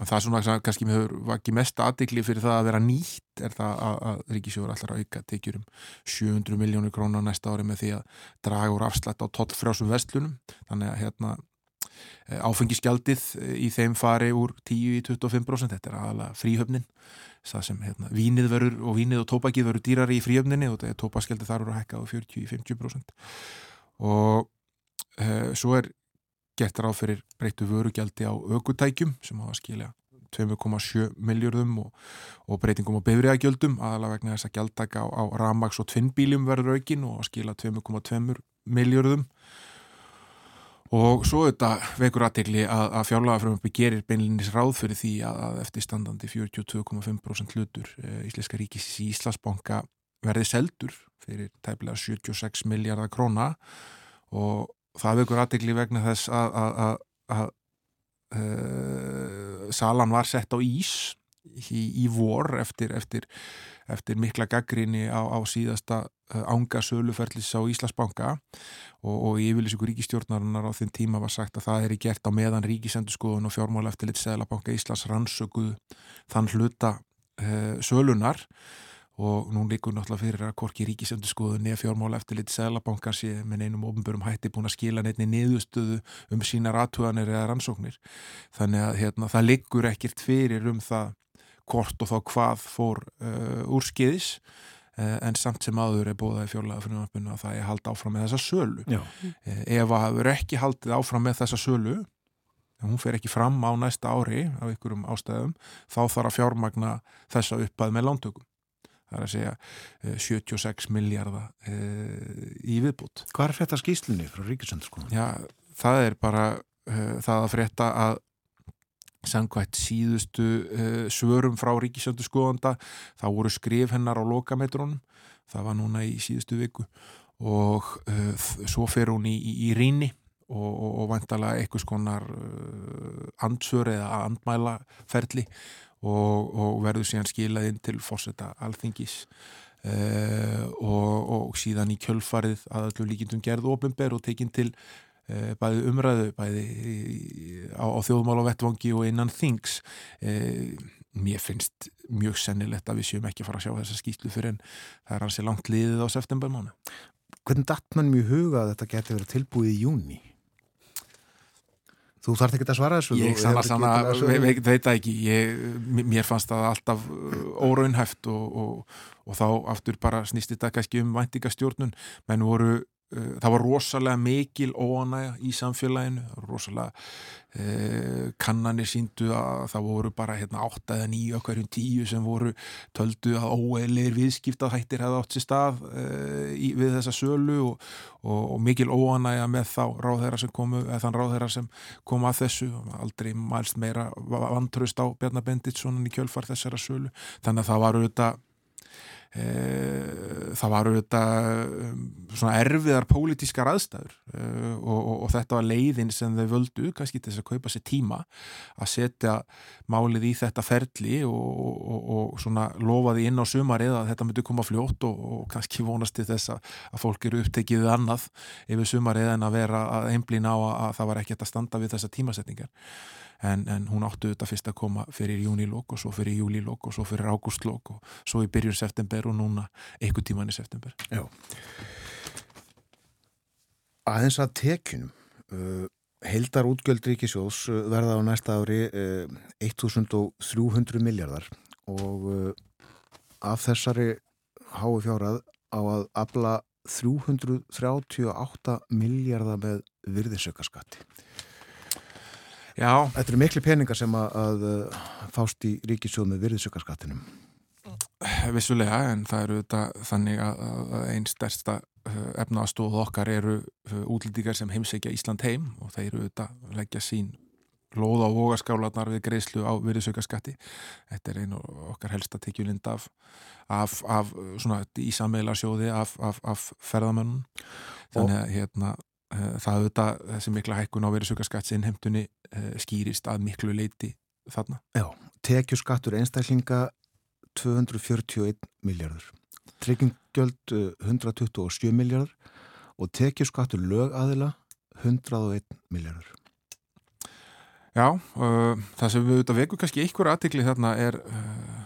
það er svona kannski mér var ekki mest aðdegli fyrir það að vera nýtt er það að, að Ríkisjóður allar auka tekjur um 700 miljónur krónar næsta ári með því að draga úr afslætt á tollfrjásum vestlunum þannig að hérna áfengiskjaldið í þeim fari úr 10 í 25% þetta er aðalega fríhöfnin. Það sem hérna, vínið verður og vínið og tópakið verður dýrari í fríhöfninni og tópaskjaldið þar eru að hækka á 40 í 50% og e, svo er gert ráð fyrir breyttu vörugjaldi á aukutækjum sem hafa skilja 2,7 miljardum og, og breytingum á befriðagjöldum aðalega vegna þess að gjaldaka á, á ramags og tvinnbíljum verður aukin og skilja 2,2 miljardum og svo þetta vekur aðtegli að, að fjárlagafröfumbi gerir beinlinis ráð fyrir því að, að eftir standandi 42,5% hlutur e, Íslenska ríkis í Íslasbanka verði seldur fyrir tæpilega 76 miljardar króna. Og það vekur aðtegli vegna þess að, uh, salan var sett á ís í, í vor eftir, eftir, eftir mikla gaggrinni á, á síðasta ánga söluferðlis á Íslasbanka og, og í yfirlýsingu ríkistjórnarinnar á þinn tíma var sagt að það er í gert á meðan ríkisendurskoðun og fjármála eftir litt Sælabanka Íslas rannsökuð þann hluta uh, sölunar og nú líkur náttúrulega fyrir að Korki Ríkisendurskoðun eða fjármála eftir litið Sælabankar sé með neinum ofnbörum hætti búin að skila neinni niðurstöðu um sína rathuganir eða rannsóknir. Þannig að hérna, það líkur ekkert fyrir um það hvort og þá hvað fór uh, úrskiðis uh, en samt sem aður er bóðað í fjárlega fyrir að það er haldið áfram með þessa sölu. Uh, ef að hafa ekki haldið áfram með þessa sölu hún fer ekki fram á næsta ári af ykkurum ástæðum þá þarf að fjármagna þessa uppað með lántökum það er að segja 76 eh, miljardar e, í viðbútt. Hvað er þetta skýslunni frá Ríkisöndarskóðan? Já, það er bara e, það að frétta að sangvægt síðustu svörum frá Ríkisöndarskóðanda þá voru skrif hennar á lokametrónum það var núna í síðustu viku og svo fer hún í, í, í ríni og, og, og vantalega eitthvað skonar ansvör eða andmæla ferli og, og verður síðan skilað inn til fórseta alþingis. Uh, og, og síðan í kjölfarið að allir líkindum gerð ofinber og tekinn til uh, bæði umræðu bæði á, á þjóðmál og vettvangi og innan þings. Uh, mér finnst mjög sennilegt að við séum ekki að fara að sjá þessa skýtlu fyrir en það er hansi langt liðið á septembermánu Hvernig datt mann mjög huga að þetta geti verið tilbúið í júni? Þú þarf ekki að svara þessu Ég sann að sanna, veit það ekki. Ég, mér fannst það alltaf uh, óraunhæft og, og, og þá aftur bara snýst þetta kannski um væntingastjórnun. Menn voru það var rosalega mikil óanæg í samfélaginu, rosalega eh, kannanir síndu að það voru bara hérna, 8 eða 9 okkarjum 10 sem voru töldu að óeilir viðskiptahættir hefði átt sér stað eh, í, við þessa sölu og, og, og mikil óanæg með þá ráðherra sem komu, eða þann ráðherra sem kom að þessu, aldrei mælst meira vantraust á Bjarnabenditssonin í kjölfar þessara sölu, þannig að það var auðvitað Eh, það var auðvitað um, svona erfiðar pólitískar aðstæður eh, og, og, og þetta var leiðin sem þau völdu kannski til þess að kaupa sér tíma að setja málið í þetta ferli og, og svona lofaði inn á sumarið að þetta myndi koma fljótt og kannski vonast til þess að, að fólk eru upptekið annað yfir sumarið en að vera að einblýna á að, að það var ekkert að standa við þessa tímasetningar en, en hún áttu þetta fyrst að koma fyrir júnilók og svo fyrir júlilók og svo fyrir ágústlók og svo í byrjun september og núna einhver tíman í september. Já. Aðeins að tekjunum uh, heldar útgjöld ríkisjós uh, verða á næsta ári uh, 1300 miljardar og uh, af þessari hái fjárað á að afla 338 miljardar með virðisaukaskatti Já. Þetta eru miklu peningar sem að, að uh, fást í ríkisjóð með virðisökkarskattinum. Vissulega, en það eru þetta þannig að, einn stærsta uh, efnaðastóð okkar eru uh, útlýtingar sem heimsækja Ísland heim og þeir eru þetta leggja sín lóð á vogaskálanar við greiðslu á virðisaukarskatti. Þetta er einu okkar helsta tekjulind af, af, af svona ísameilarsjóði af, af, af ferðamönnum. Þannig að hérna, það auðvitað þessi mikla hækkun á virðisaukarskattsinnhemtunni uh, skýrist að miklu leiti þarna. Já, tekjuskattur einstaklinga 241 miljardur. Tryggingjöld 127 miljardur og tekjuskattur lögaðila 101 miljardur. Já, uh, það sem við auðvitað vekum kannski einhver aðtikli þarna er uh,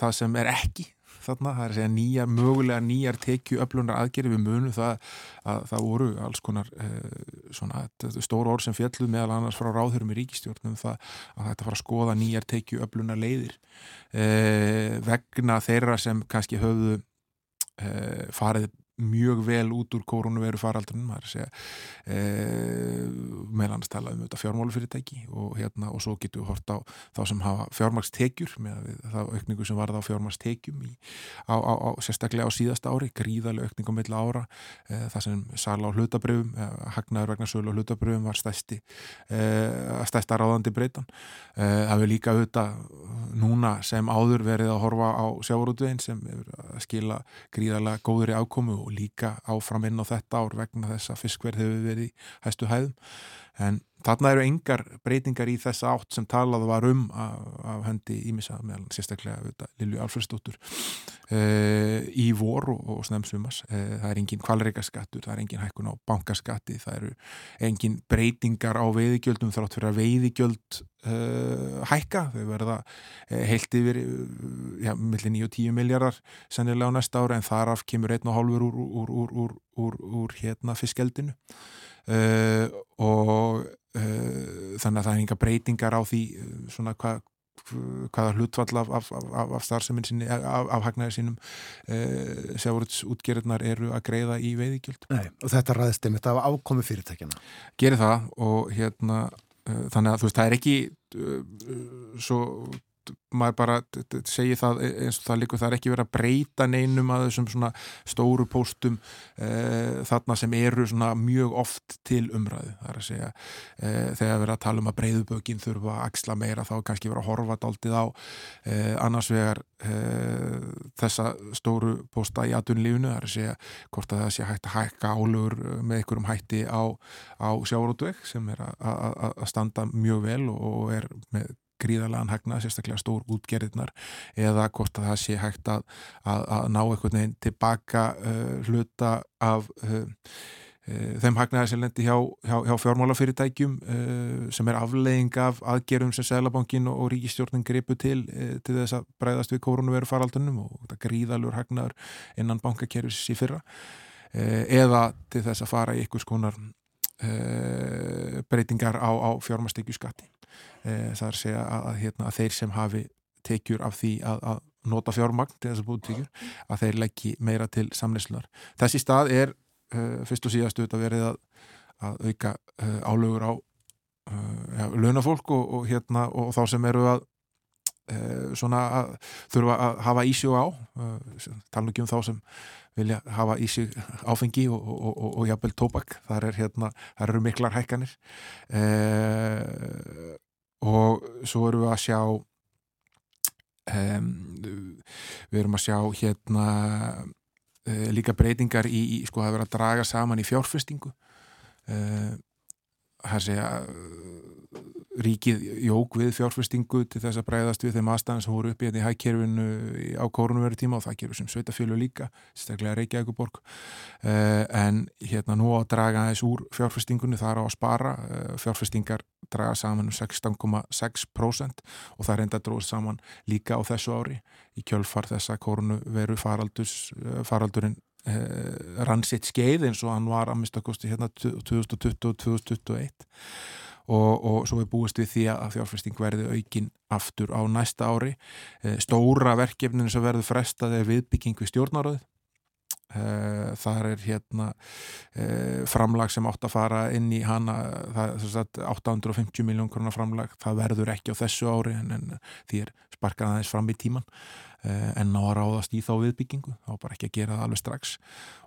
það sem er ekki þarna, það er að segja nýjar, mögulega nýjar tekju öflunar aðgerið við munum það að það voru alls konar uh, svona stóru orð sem fjallu meðal annars frá ráðurum í ríkistjórnum það að þetta fara að skoða nýjar tekju öflunar leiðir uh, vegna þeirra sem kannski höfðu uh, farið mjög vel út úr koronaviru faraldunum það er að e, annars talað um þetta fjármálufyrirtæki og hérna og svo getur við hort á þá sem hafa fjármagstekjur með það aukningu sem varða á fjármagstekjum í, á, á, á, sérstaklega á síðasta ári gríðarlega aukning á milla ára e, það sem sala á hlutabröfum e, hagnaður vegna sölu á hlutabröfum var stæsti stæsta ráðandi breytan. Það við líka auðvitað núna sem áður verið að horfa á sjávarútvegin sem skila gríðarlega góður í ákomu og líka áfram inn á þetta ár vegna þess að fiskverð hefur verið hæstu hæðum. En þarna eru engar breytingar í þessa átt sem talað var um af, hendi ímissa meðal sérstaklega Lilju Alfredsdóttur uh, í vor og, og snemsumas uh, það er engin kvalreikaskattur, það er engin hækkun á bankaskatti, það eru engin breytingar á veiðigjöldum þrátt fyrir að veiðigjöld uh, hækka, þau verða heilt yfir ja, millir 9-10 miljardar sennilega á næsta ára en þaraf kemur einn og hálfur úr, úr, úr, úr hérna fiskeldinu Uh, og uh, þannig að það er enga breytingar á því uh, svona hvað hvaða hlutfall af, af, af, af starfseminn sinni, af, hagnaðir sínum sjáurútsútgerðnar eru að greiða í veiðigjöld. Nei, og þetta ræðist einmitt af ákomi fyrirtækjana. Gerir það og hérna þannig að þú veist, það er ekki svo maður bara segir það eins og það líka það er ekki verið að breyta neinum að þessum svona stóru póstum e, þarna sem eru svona mjög oft til umræðu. Það er að segja e, þegar verið að tala um að breyðubökin þurfa að axla meira þá kannski verið að horfa daldið á e, annars vegar þessa stóru pósta í aðunlífunu það er að segja hvort að það sé hægt að hækka álur með einhverjum hætti á, á sjárótveg sem er að standa mjög vel og er með gríðarlegan hagna, sérstaklega stór útgerðirnar eða hvort að það sé hægt að, að, að ná einhvern veginn tilbaka uh, hluta af uh, uh, þeim hagnaðar sem lendir hjá, hjá, hjá fjármálafyrirtækjum sem er afleiðing af aðgerum sem Sælabankin og, og Ríkistjórnin gripu til til þess að breyðast við koronaviru faraldunum og þetta gríðalur hagnaðar innan bankakerfis í fyrra eða til þess að fara í einhvers konar breytingar á, á fjármastekju skatti e, er að segja að, að, hérna, að þeir sem hafi tekjur af því að, að nota fjármagn til þess að búið tekjur að þeir leggji meira til samleyslunar. Þessi stað er uh, fyrst og síðast auðvitað verið að, að auka uh, álögur á uh, ja, launafólk og, og, hérna, og þá sem eru að svona að þurfa að hafa ísjó á tala ekki um þá sem vilja hafa í sig áfengi og, og, jafnvel tóbak þar er hérna, þar eru miklar hækkanir eh, og svo erum við að sjá um, við erum að sjá hérna uh, líka breytingar í, í sko að vera að draga saman í fjárfestingu. Uh, það sé að ríkið jók við fjárfestingu til þess að breyðast við þeim aðstæðan sem voru upp í þetta í hækkerfinu á kórunveru tíma og það gerur sem sveitafjölu líka, staklega Reykjavíkuborg uh, en hérna nú að draga þess úr fjárfestingunni þar á að spara, uh, fjárfestingar draga saman um 16,6% og það reynda dróð saman líka á þessu ári. Í kjölfar þessa kórunveru uh, faraldurinn rann sitt skeið eins og hann var að mista kosti hérna 2020 og 2021 og, og svo er búist við því að fjárfesting verði aukin aftur á næsta ári. Stóra verkefninu sem verður frestað er viðbygging við stjórnaröð Uh, þar er hérna uh, framlag sem átt að fara inn í hana það, sagt, 850 miljón krónar framlag það verður ekki á þessu ári en, en því er sparkað aðeins fram í tíman uh, en ná að ráðast í þá viðbyggingu. Þá bara ekki að gera það alveg strax.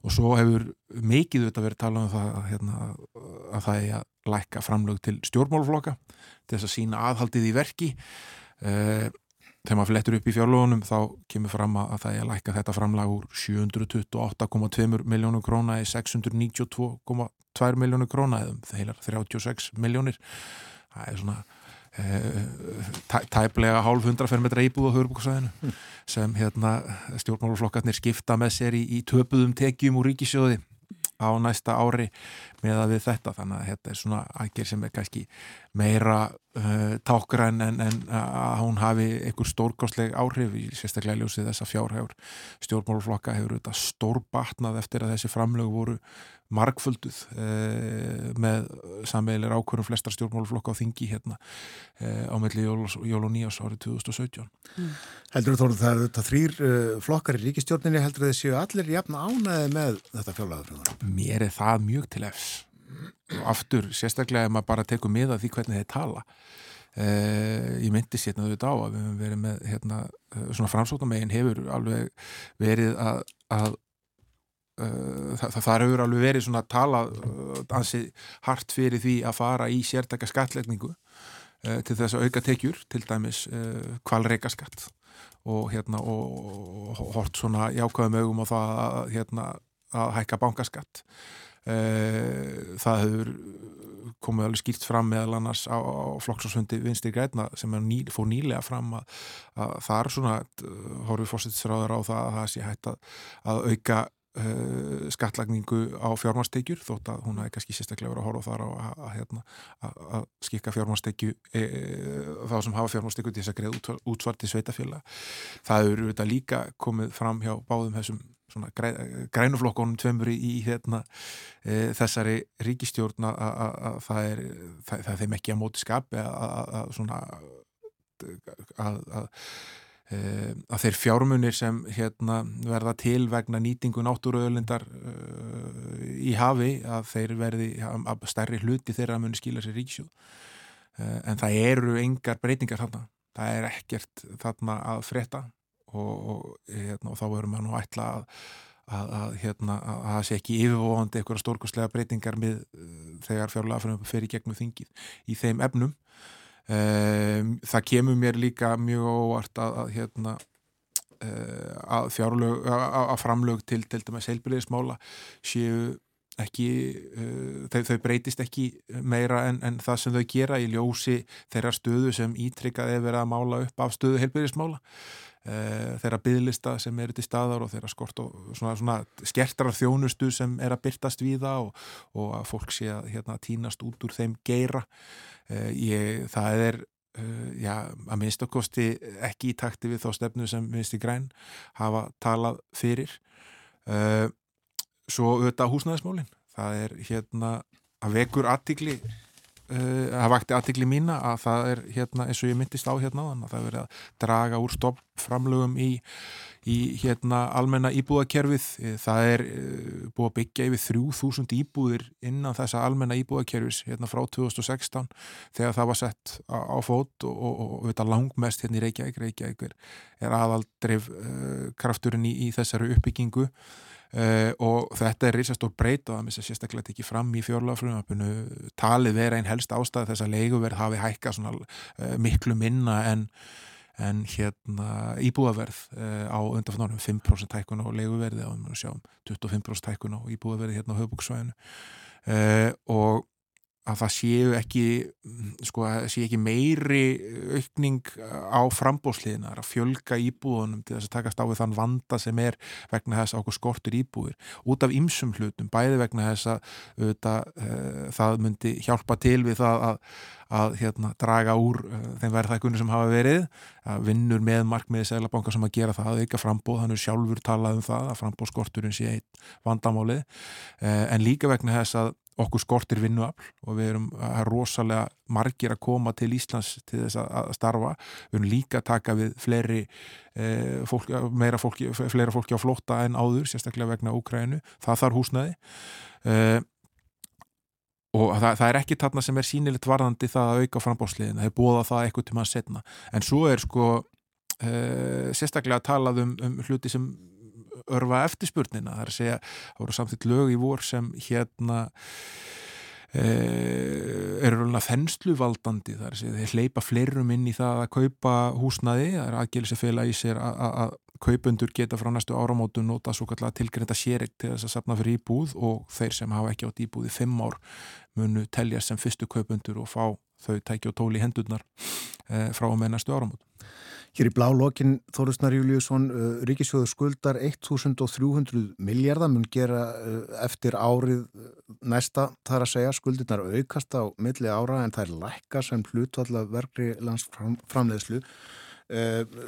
Og svo hefur mikið auðvitað verið talað um það að, hérna, að það er að lækka framlag til stjórnmálfloka til þess að sína aðhaldið í verki. Þegar maður flettur upp í fjárlóðunum þá kemur fram að það er að læka þetta framlag úr 728,2 miljónu króna í 692,2 miljónu króna eða það heilar 36 miljónir það er svona e, tæplega hálf hundra fermetra íbúð á höfurbúksvæðinu mm. sem hérna, stjórnmáluflokkarnir skipta með sér í, í töpuðum tekjum úr ríkisjóði á næsta ári með að við þetta þannig að þetta er svona aðgerð sem er kannski meira uh, tákgræn en, en að hún hafi einhver stórkostleg áhrif í sérstaklega ljósið þessa fjárhægur stjórnmáluflokka hefur þetta stórbatnað eftir að þessi framlög voru margfölduð eh, með samveilir ákvörum flestar stjórnmáluflokka á þingi hérna eh, á melli jól, jól og nýjás árið 2017 mm. Heldur þú það að þetta þrýr flokkar í ríkistjórninni heldur þið séu allir jafn ánaði með þetta fjárlæðafrjóðar? Mér er það mjög til efs og aftur, sérstaklega ef maður bara tekur miða því hvernig þeir tala eh, ég myndi sérna auðvitað á að við hefum verið með hérna, svona framsóknarmegin hefur alveg verið að, að það, það hefur alveg verið svona tala uh, ansið hart fyrir því að fara í sértaka skatlegningu uh, til þess að auka tekjur til dæmis kvalreika skatt og hérna og, og hort svona jákvæðum augum á það að, hérna, að hækka bankaskatt. Það hefur komið alveg skýrt fram meðal annars á, á flokksásfundi Vinstri Græna sem ný, fór nýlega fram að, að það er svona horfið fórsættisráður á það að það sé hægt að, að auka Uh, skattlagningu á fjármastekjur þótt að hún hafi kannski sérstaklega verið að horfa þar á að, að, hérna, að, að skikka fjármastekju e, e, þá sem hafa fjármastekju til þess að greið útsvarti sveitafjöla það eru þetta líka komið fram hjá báðum þessum græ, grænuflokkonum tveimur í hérna, e, þessari ríkistjórn að það er það, það þeim ekki að móti skapi að svona að að þeir fjármunir sem hérna, verða til vegna nýtingu náttúruöðlindar uh, í hafi að þeir verði að stærri hluti þeirra muni skila sér ríksjóð uh, en það eru engar breytingar þarna. Það er ekkert þarna að fretta og, og, hérna, og þá verður maður nú ætla að að, að, hérna, að það sé ekki yfirvóðandi eitthvað stórkostlega breytingar með þegar fjárlega fyrir gegnum þingið. Í þeim efnum Um, það kemur mér líka mjög óvart að, að hérna uh, að fjárlög að, framlög til til dæmis heilbyrðismála séu ekki uh, þau, þau breytist ekki meira en, en það sem þau gera í ljósi þeirra stöðu sem ítrykkað er verið að mála upp af stöðu heilbyrðismála þeirra byðlista sem eru til staðar og þeirra skort og svona, svona skertrar þjónustu sem er að byrtast við það og, og að fólk sé að hérna, tínast út úr þeim geira. Eh, ég, það er uh, já, að minnstakosti ekki í takti við þá stefnu sem minnst í græn hafa talað fyrir. Uh, svo auðvitað húsnæðismólin það er hérna að vekur aðtikli það vakti aðtikli mína að það er hérna eins og ég myndist á hérna að það er verið að draga úr stoppframlögum í, í hérna almenna íbúðakerfið. Það er uh, búið að byggja yfir 3000 íbúðir innan þessa almenna íbúðakerfis hérna frá 2016 þegar það var sett á, á fót og, og, og, og langmest hérna í Reykjavík. Reykjavík er aðaldrif uh, krafturinn í, í þessari uppbyggingu Uh, og þetta er risastór breyt og það missa sérstaklega ekki fram í fjárlagafröðumöpunu talið vera einn helst ástæð þess að leiguverð hafi hækka svona uh, miklu minna en, en hérna íbúaverð uh, á undanfannárum 5% hækkun á leiguverði. Og við sjáum 25% hækkun á íbúaverði hérna á höfbúksvæðinu og að það séu ekki sko, séu ekki meiri aukning á frambóðsliðina að fjölga íbúðunum til þess að takast á við þann vanda sem er vegna þess að okkur skortur íbúðir. Út af ymsum hlutum, bæði vegna þess að uh, það myndi hjálpa til við það að, að hérna, draga úr uh, þeim verðhækkunni sem hafa verið, að vinnur með markmiði seglabanka sem að gera það, að auka frambóð þannig sjálfur talað um það að frambóðskorturinn sé eitt vandamálið, uh, en líka vegna þess að okkur skortir vinnuafl og við erum rosalega margir að koma til Íslands til þess að starfa. Við erum líka að taka við fleiri, eh, fólk, meira fólki, fleira fólki á flótta en áður, sérstaklega vegna Úkrænu. Það þarf húsnaði. Eh, og það, það er ekki þarna sem er sínilegt varðandi það að auka frambóðsliðina. Það er búið að það eitthvað til maður setna. En svo er sko eh, sérstaklega að talað um, um hluti sem örfa eftirspurnina það er að segja, það voru samtitt lög í vor sem hérna e, eru alveg þennsluvaldandi það er að segja, þeir hleypa fleirum inn í það að kaupa húsnaði það er fela í sér að kaupundur geta frá næstu áramótu nota svo kallar tilgreinda sérik til þess að sapna fyrir íbúð og þeir sem hafa ekki átt íbúð í fimm ár munu telja sem fyrstu kaupundur og fá þau tæki og tóli hendurnar e, frá með næstu áramótu Hér í blá lokin Þórusnar Júliusson, uh, Ríkisjóður skuldar 1300 miljardar mun gera uh, eftir árið uh, næsta þar að segja skuldirnar aukast á milli ára en það er lækka sem hlutvalla verkri landsframleðslu.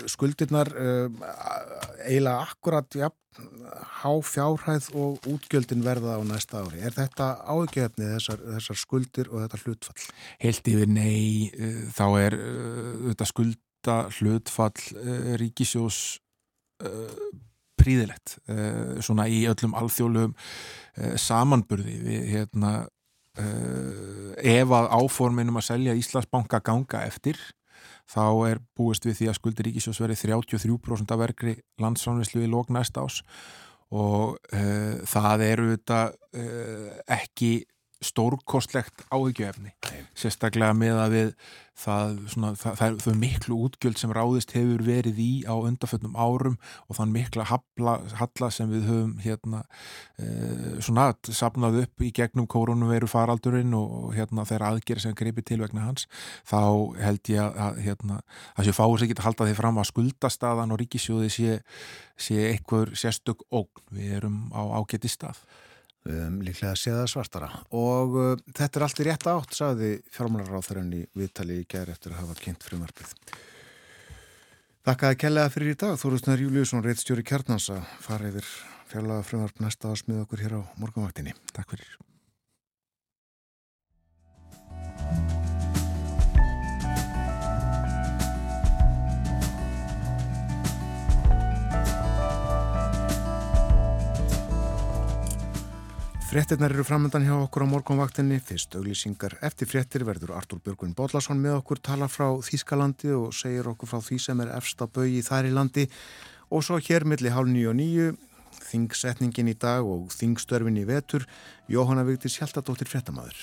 Skuldirnar eiginlega akkurat ja, há fjárhæð og útgjöldin verða á næsta ári. Er þetta ágefnið þessar, þessar skuldir og þetta hlutfall? Helt yfir nei, þá er þetta skuld þetta hlutfall uh, ríkisjós uh, príðilegt uh, svona í öllum alþjóðlegum samanburði við hérna ef að áforminum að selja Íslandsbanka ganga eftir þá er búist við því að skuldir ríkisjós verið 33% af verkri landsframleyslu í lók næst ás og það eru þetta ekki stórkostlegt áhyggjöfni sérstaklega með að við það, svona, það, það er þau miklu útgjöld sem ráðist hefur verið í á undarföldnum árum og þann mikla halla, sem við höfum hérna e, svona sapnað upp í gegnum koronaviru faraldurinn og hérna þeirra aðgerið sem greipi til vegna hans þá held ég að hérna að séu fáið sér ekki að halda því fram að skuldastaðan og ríkisjóði sé, sé eitthvað sérstök ógn. Við erum á ágæti stað um, líklega að séða svartara. Og uh, þetta er allt í rétt átt sagði fjármálaráþarinn í viðtali í gerð eftir að hafa kynnt frumarpið Þakkaði kellega fyrir í dag. Þórusnar Júliusson, reittstjóri Kjarnansa fara yfir fjárlaga frumarp næsta ásmið okkur hér á morgunvaktinni. Takk fyrir Frettirnar eru framöndan hjá okkur á morgunvaktinni, fyrst auglýsingar eftir frettir verður Artúr Björgun Bóllarsson með okkur tala frá Þýskalandi og segir okkur frá því sem er efsta bögi þar í landi. Og svo hér milli hálf nýju og nýju, þingsetningin í dag og þingstörfin í vetur, Jóhanna Vigdís Hjaltadóttir Frettamæður.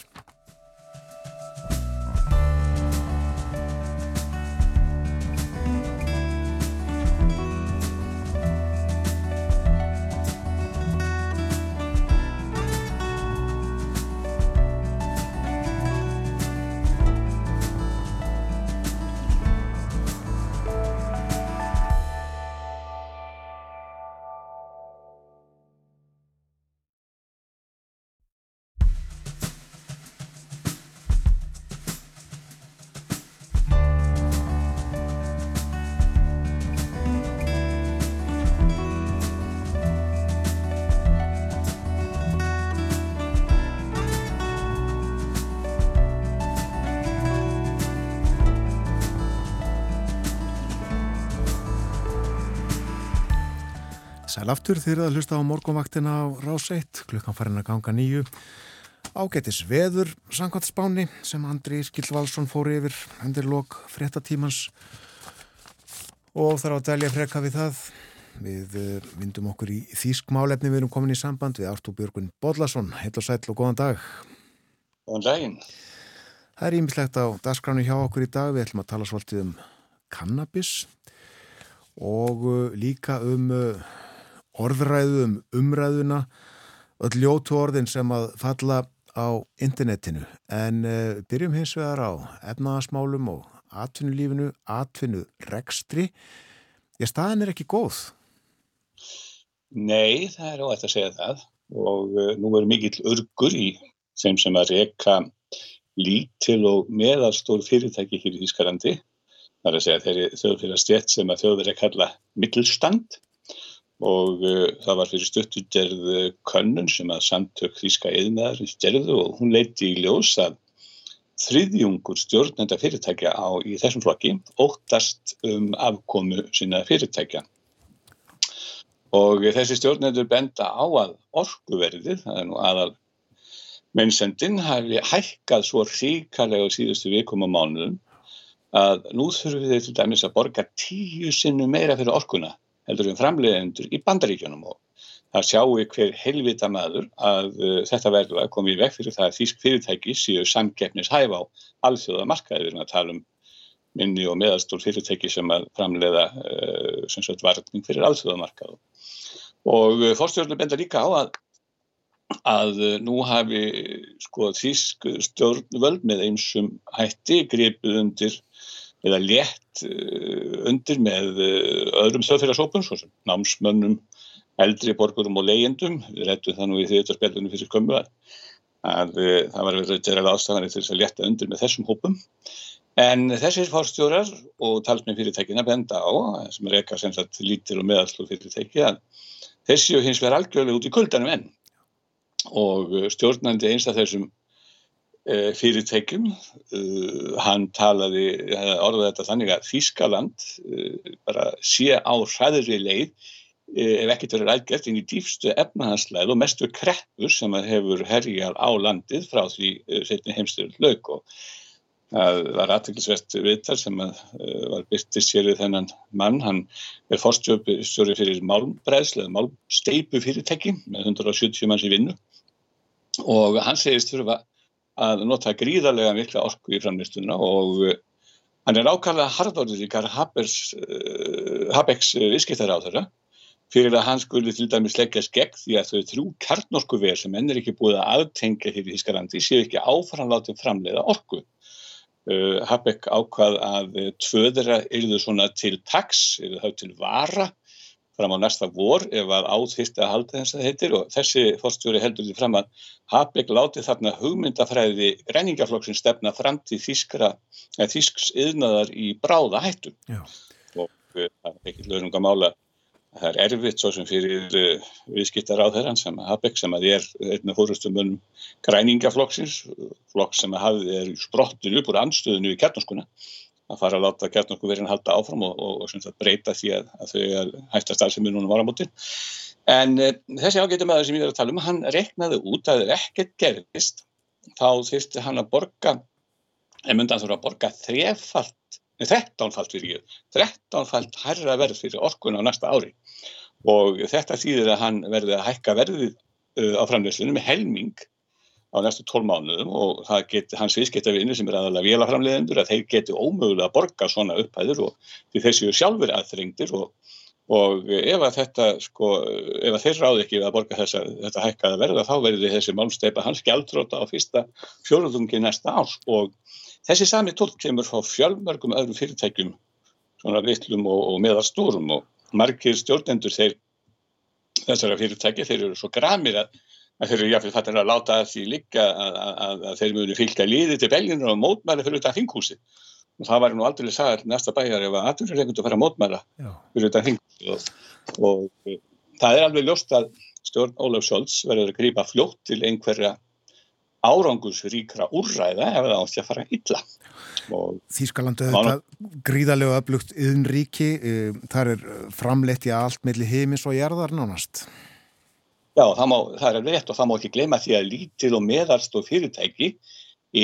Þegar það hlusta á morgunvaktina á rás 1, klukkan farin að ganga nýju. Ágætis veður, sangvært spáni sem Andri Skildvalsson fór yfir hendir lok fréttatímans og þarf að dælja freka við það. Við uh, vindum okkur í þýskmálefni, við erum komin í samband við Artúr Björgun Bodlason. Heil og sæl og góðan dag. Góðan daginn. Það er ímislegt á dagskránu hjá okkur í dag. Við ætlum að tala svolítið um kannabis og uh, líka um... Orðræðu um umræðuna öll ljótu orðin sem að falla á internetinu. En uh, byrjum hins vegar á efnaðasmálum og atvinnulífinu, atvinnu rekstri ég staðin er ekki góð. Nei, það er óætt að segja það. Og uh, nú er mikill örgur í þeim sem að reyka lítil og meðalstór fyrirtæki hér í Þískalandi það er að segja þeirri þjóðfélagsstjett sem að þjóður er að kalla mittelstand og uh, það var fyrir stuttugerð könnun sem að samtök þýska eðnaðar gerðu og hún leiti í ljós að þriðjungur stjórnenda fyrirtækja á, í þessum flokki óttast um afkomu sína fyrirtækja. Og þessi stjórnendur benda á að orkuverðið, það er nú aðal mennsendin, hafi hækkað svo ríkarlega á síðustu vikum og mánuðum að nú þurfum við til dæmis að borga tíu sinnu meira fyrir orkuna heldur við framleiðendur í bandaríkjunum og það sjáu hver helvita maður að uh, þetta verður að koma í veg fyrir það að þýsk fyrirtæki séu samkeppnis hæfa á alþjóða markaði. Við erum að tala um minni og meðalstór fyrirtæki sem að framleiða uh, sem sagt varning fyrir alþjóða markaðu. Og uh, fórstjórnum benda líka á að, að uh, nú hafi sko þýsk stjórnvöld með einsum hætti gripið undir eða létt uh, undir með uh, öðrum þjóðfélagsópum, svo sem námsmönnum, eldri borgurum og leyendum, við réttum það nú í þriðtarspjallunum fyrir skömmu að, að uh, það var verið að gera aðstafanir til þess að létta undir með þessum hópum. En þessir fórstjórar og talsminn fyrirtækina benda á, sem er eitthvað sem sagt lítir og meðalslú fyrirtæki, að þessi og hins verður algjörlega út í kuldanum enn og stjórnandi eins af þessum Eh, fyrirtækjum. Uh, hann talaði, orðaði þetta þannig að Þískaland bara sé á hraðri leið ef ekkert verið aðgert inn í dýfstu efnahansleið og mestu kreppur sem hefur herjar á landið frá því setni heimstyrjum lauk. Og það var aðtöklusvert viðtal sem að var byrtist sér við þennan mann, hann er fórstjóri fyrir málmbreðslega, málmsteipu fyrirtæki með 170 manns í vinnu. Og hann segist þurfa að nota gríðarlega mikla orku í framlýstuna og eh, hann er ákvæmlega harðorður í Karl Habecks eh, viðskiptar á þeirra fyrir að hann skuli til dæmis leggjast gegn því að þau þrjú kjarnorkuver sem enn er ekki búið að aðtengja hér í Þískalandi séu ekki áframlátum framleiða orku. Uh, Habeck ákvað að tvöðra yrðu svona til tax, yrðu þá til vara fram á næsta vor ef að áþýrst að halda þess að heitir og þessi fórstjóri heldur því fram að Habeck láti þarna hugmyndafræði græningaflokksins stefna fram til þýskra, eða þýsks yðnaðar í bráða hættum og eh, það er ekki lögum að mála. Það er erfitt svo sem fyrir uh, viðskiptar á þeirran sem Habeck sem að er einnig fórustum um græningaflokksins flokk sem að hafi er sprottin upp úr anstöðinu í kjarnaskuna að fara að láta kjarnorkuverin halda áfram og, og, og breyta því að, að þau er hægsta starfsemi núna varamótin. En e, þessi ágættum aður sem ég er að tala um, hann reknaði út að ef ekkert gerðist, þá þurfti hann að borga, en myndan þurfa að borga þrefalt, þrettánfalt fyrir ég, þrettánfalt hærra verð fyrir orkun á næsta ári. Og þetta þýðir að hann verði að hækka verðið uh, á framleyslunum með helming á næstu tól mánuðum og það geti hans viðskiptavinni sem er aðalega vélaframleðendur að þeir geti ómögulega að borga svona upphæður og því þessi eru sjálfur aðþrengdir og, og ef að þetta sko, ef að þeir ráði ekki að borga þessa, þetta hækkaða verða þá verður þessi málsteipa hans gjaldróta á fyrsta fjóruðungi næsta árs. Og þessi sami tól kemur frá fjölmörgum öðrum fyrirtækjum svona vitlum og, og meðarstórum og margir stjórnendur þeir þessara fyrirtæki þeir eru svo gramir að að þeir eru jáfnveg fattir að láta því líka að, að, að þeir munu fylgja líði til belginu og mótmæla fyrir þetta þinghúsi og það var nú aldrei sagðar næsta bæjar ef að að fara að mótmæla Já. fyrir þetta þinghúsi og, og, og það er alveg ljóst að stjórn Ólaf Sjóls verður að grípa fljótt til einhverja árangusríkra úrræða ef það átti að fara illa. Þýskalandu þetta gríðarlega öflugt yðnríki, eh, þar er framleitt í allt milli heimis og jarðar nánast Já, það, má, það er rétt og það má ekki gleyma því að lítil og meðarst og fyrirtæki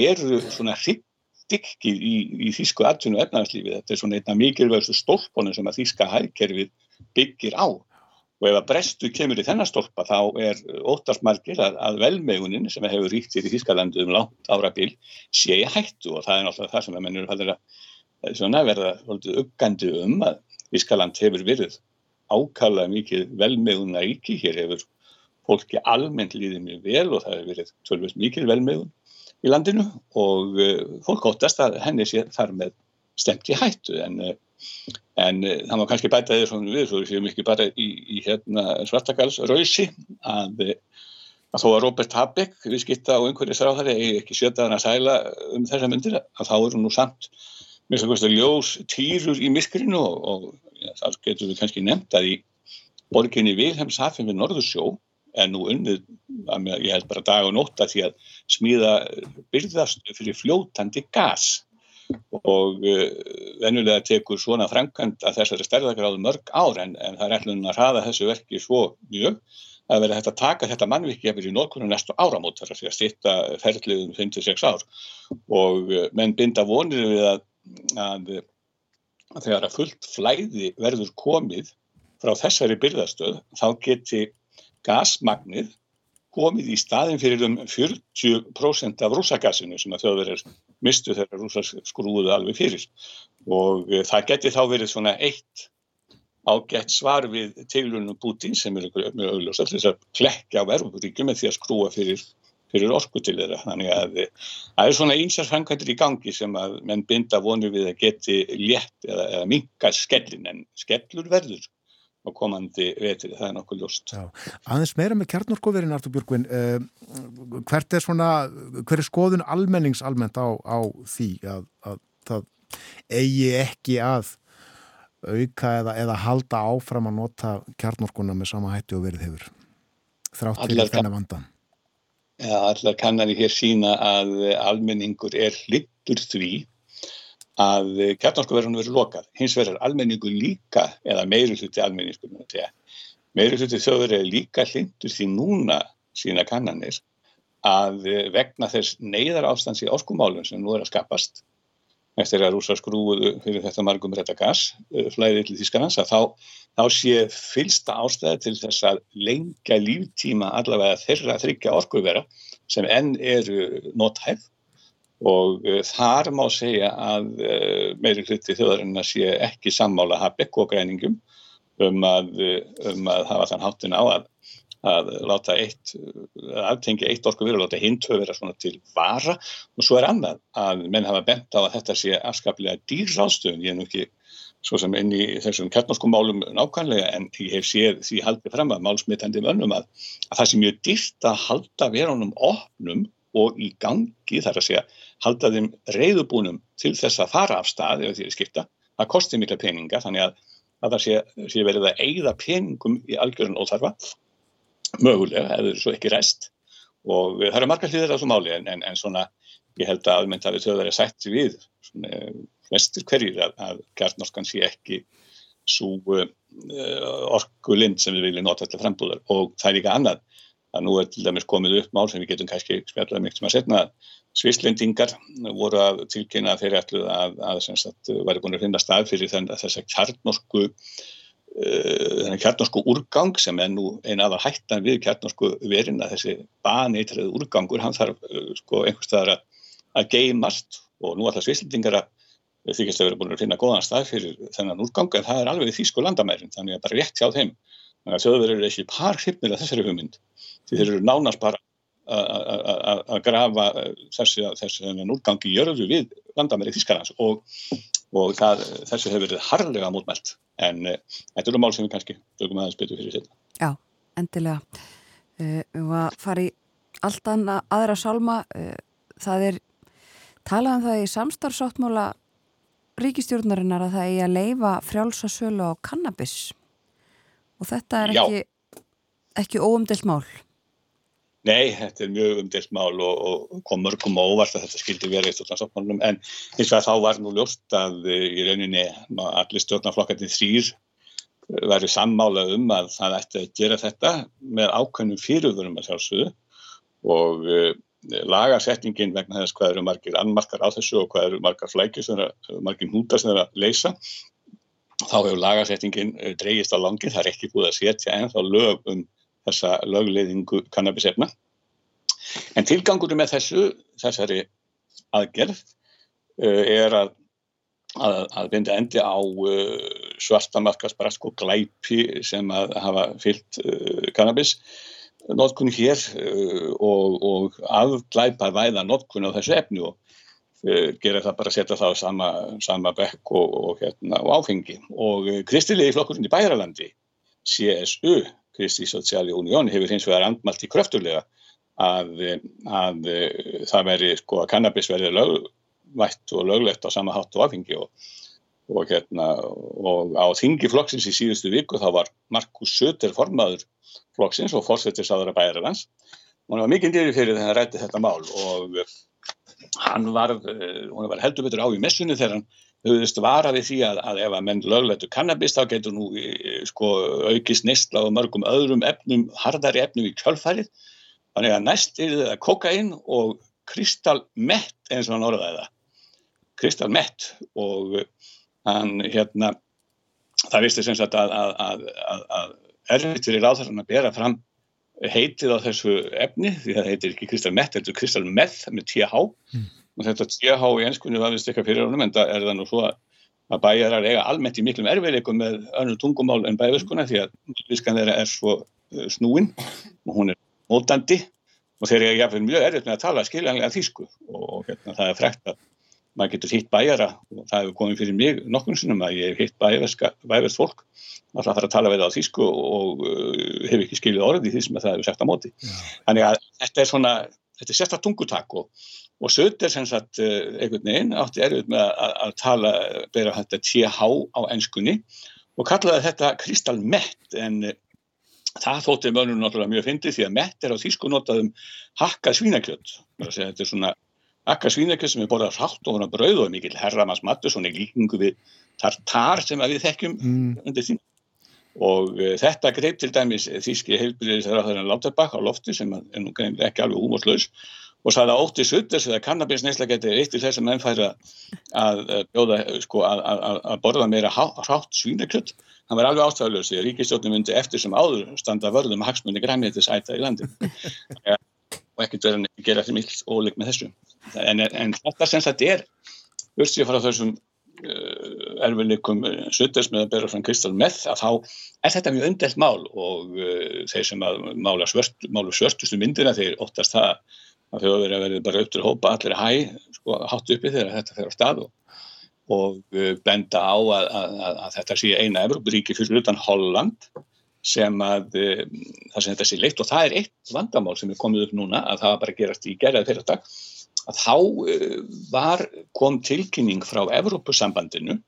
eru svona hryggdykki í, í þýsku aðtunu efnarslífi. Þetta er svona einna mikilvægstu stólponu sem að þýska hægkerfið byggir á. Og ef að brestu kemur í þennan stólpa þá er óttarsmargir að, að velmegunin sem hefur ríkt í Þýskalandu um langt árabil sé hættu og það er náttúrulega það sem að mennur að verða uppgandi um að Þýskaland hefur verið ákala mikið velmeguna ríki. Hér hefur fólki almennt líði mjög vel og það hefur verið tölvist mikil velmeðun í landinu og uh, fólk óttast að henni sé þar með stemt í hættu. En, uh, en uh, það má kannski bæta þeir svona við svo við séum ekki bara í, í hérna svartakalsrausi að, að þó að Robert Habeck við skitta á einhverju stráðari eigi ekki sjötaðan að sæla um þessa myndir að þá eru nú samt mér svo kannski ljós týrur í miskrinu og, og ja, þar getur við kannski nefnt að í borginni Vilhelmshafin við Norðursjó en nú unnið, ég held bara dag og nótt að því að smíða byrðast fyrir fljótandi gas. Og uh, venjulega tekur svona framkvæmt að þessari stærðagráðu mörg ár en, en það er ætlun að hraða þessu verki svo mjög að vera hægt að taka þetta mannvikið í nótkunum næstu áramót þar að stýtta ferðliðum 56 ár. Og uh, menn binda vonir við að, að, að þegar að fullt flæði verður komið frá þessari byrðastöð þá geti gasmagnið komið í staðin fyrir um 40% af rúsagassinu sem að þjóðverðir mistu þegar rúsar skrúðu alveg fyrir. Og e, það geti þá verið svona eitt ágætt svar við teilunum Putin sem eru mjög augljósa þess að klekja á verðuríkjum með því að skrúa fyrir, fyrir orku til þeirra. Þannig að e, það er svona einsarfangkvæmdur í gangi sem að menn binda vonur við að geti létt eða, eða minka skellin en skellur verður á komandi vetri, það er nokkuð ljóst. Já. Aðeins meira með kjarnorkoverin Artur Björgvin, uh, hvert er svona, hver er skoðun almennings almennt á, á því að, að það eigi ekki að auka eða, eða halda áfram að nota kjarnorkuna með sama hætti og verið hefur þrátt fyrir þennan vandan? Já, allar kannari hér sína að almenningur er hlittur því að kjarnorkuverðunum verður lokað. Hins verður almenningu líka, eða meiri hluti almenningu, meiri hluti þjóður er líka hlindur því núna sína kannanir að vegna þess neyðar ástands í orkumálum sem nú er að skapast eftir að rúsa skrúðu fyrir þetta margum rétta gas, eh, flæðið til Þískanans, að þá, þá sé fylsta ástæði til þess að lengja líftíma allavega þeirra þryggja orkuvera sem enn eru nothæf og uh, þar má segja að uh, meiri hluti þjóðarinnar sé ekki sammála Habeck og greiningum um að, um að hafa þann háttin á að, að láta eitt, aftengja eitt orku verið og láta hinn tvö vera svona til vara. Og svo er annað að menn hafa bent á að þetta sé afskaplega dýrráðstöðun, ég er nú ekki svo sem inn í þessum kjarnarskum málum nákvæmlega en ég hef séð því haldið fram að málsmitandi mönnum að, að það sé mjög dýrt að halda verunum opnum og í gangi þar að segja halda þeim reyðubúnum til þess að fara af stað ef er skipta, það kosti mikla peninga þannig að, að það sé, sé verið að eigða peningum í algjörun óþarfa. Mögulega, eða svo ekki rest og það eru margar hlýðir á þessu máli en, en, en svona ég held að almennt að þau verið sætt við svona, flestir hverjir að, að kjartnorskan sé ekki svo uh, orkulind sem við viljum nota til frambúðar. Og það er líka annað að nú er til dæmis komið upp mál sem við getum kannski spjallað mikið sem að setna svislendingar voru að tilkynna þeirri allu að, að, að væri búin að finna stað fyrir þess að kjarnorsku uh, þennan kjarnorsku úrgang sem er nú eina aðal hættan við kjarnorsku verin að þessi baneitrið úrgangur hann þarf uh, sko einhverstaðar að, að geimast og nú alltaf svislendingar að þykist að vera búin að finna góðan stað fyrir þennan úrgang en það er alveg þýsku landamærin þannig að bara rétt hjá þeim. Þannig að þjóðverður er ekki par hrifnir að þessari hugmynd því þeir eru nánast bara að grafa þessi, þessi núrgangi jörðu við landamæri Þískarans og, og það, þessu hefur verið harlega mótmælt en uh, þetta eru mál sem við kannski tökum aðeins betur fyrir sér. Já, endilega. Uh, við varum að fara í allt annað aðra sálma. Uh, það er talað um það í samstarfsáttmála ríkistjórnarinnar að það eigi að leifa frjálsasölu á kannabis og þetta er ekki, ekki óumdelt mál. Nei, þetta er mjög umdelt mál og, og kom mörgum á óvart að þetta skildi verið í stjórnarsáttmálunum en eins og að þá var nú ljóst að eh, í rauninni allir stjórnarflokkarnir þrýr eh, væri sammála um að það ætti að gera þetta með ákveðnum fyrirvörum að sjálfsögðu og uh, lagarsetningin vegna þess hvað eru margir annmarkar á þessu og hvað eru margar flækir sem eru margir hútar sem eru að leysa þá hefur lagarsetningin dreyist á langi, það er ekki búið að setja en þá lög um þessa lögleiðingu kannabisefna. En tilgangur með þessu, þessari aðgerð uh, er að, að, að binda endi á uh, svartamarkasbrask og glæpi sem að hafa fyllt uh, kannabis notkunni hér og, og afglæpa væða notkunni á þessu efni og gera það bara að setja það á sama, sama bekk og, og, hérna, og áfengi. Og kristilegi flokkurinn í Bæralandi, CSU, Kristi Sociali Unión hefur hins vegar andmalt í kröftulega að, að það veri sko að kannabis verði lögvætt og löglegt á sama hátt og afhengi og, og hérna og á þingi flokksins í síðustu viku þá var Markus Söder formaður flokksins og fórsettisáður að bæra hans og hann var mikið nýri fyrir þegar hann rætti þetta mál og hann var, hún var heldur betur á í messunni þegar hann höfðist vara við því að, að ef að menn lögletu kannabist þá getur nú sko aukist nýstla og mörgum öðrum efnum, hardari efnum í kjölfærið þannig að næst er það kokain og kristalmett eins og hann orðaði það. Kristalmett og hann hérna það visti sem sagt að, að, að erfitt fyrir ráðhverjan að bera fram heitið á þessu efni því það heitir ekki kristalmett, þetta er kristalmeth með TH mm og þetta TH í ennskunni var vist eitthvað fyrir honum en það er það nú svo að bæjarar eiga almennt í miklum erfiðleikum með önnur tungumál en bæjarskuna því að viskan þeirra er svo uh, snúin og hún er mótandi. Og þeir eru jáfnveg mjög erfitt með að tala skiljanlega þýsku. Og hérna, það er frekt að maður getur hitt bæjara og það hefur komið fyrir mig nokkur sinnum að ég hef hitt bæjarverð fólk. Alltaf þarf að tala við það á þýsku og uh, hef ekki skiljuð orði því sem það hefur sagt á móti. Þannig að þetta er svona, þetta er sérstaklega tungutak og, og Söder sem sagt eh, einhvern veginn átti erfitt með að, að tala, bera þetta TH á ennskunni og kallaði þetta kristalmett en eh, það þótti mönur náttúrulega mjög fyndið því að mett er á þýsku notaðum hakka svínakjöld. Þetta er svona hakka svínakjöld sem er borðað rátt og svona brauð og mikil herramans matur, svona líkingu við tartar sem við þekkjum mm. undir því. Og uh, þetta greip til dæmis þýski heilbyrðis þegar það er Lauterbach á lofti sem er nú ekki alveg húmorslaus og sagði að ótti sutters eða kannabisneisla geti eitt í þessum menn færi að bjóða, sko, að, að, að borða meira hrátt svínakjött. Það var alveg ástæðulegs því að ríkistjóttum myndi eftir sem áður standa vörðum hagsmunni græmiðtis æta í landin og ekkert verðan gera því mikil óleik með þessu. En, en þetta sem þetta er, að fara þessum uh, erfiðleikum sutters með að bera frá Kristall með að þá er þetta mjög undelt mál og uh, þeir sem að mála svört, svörtustu myndina þeir óttast það að þjóður að verði bara upp til hópa allir hæ, sko, hátt uppi þegar þetta fer á stað og, og uh, benda á að, að, að, að þetta sé eina Evrópuríki fyrir utan Holland sem að uh, það sem þetta sé leitt. Og það er eitt vandamál sem er komið upp núna að það bara gerast í gerðað fyrir dag að þá uh, var kom tilkynning frá Evrópusambandinu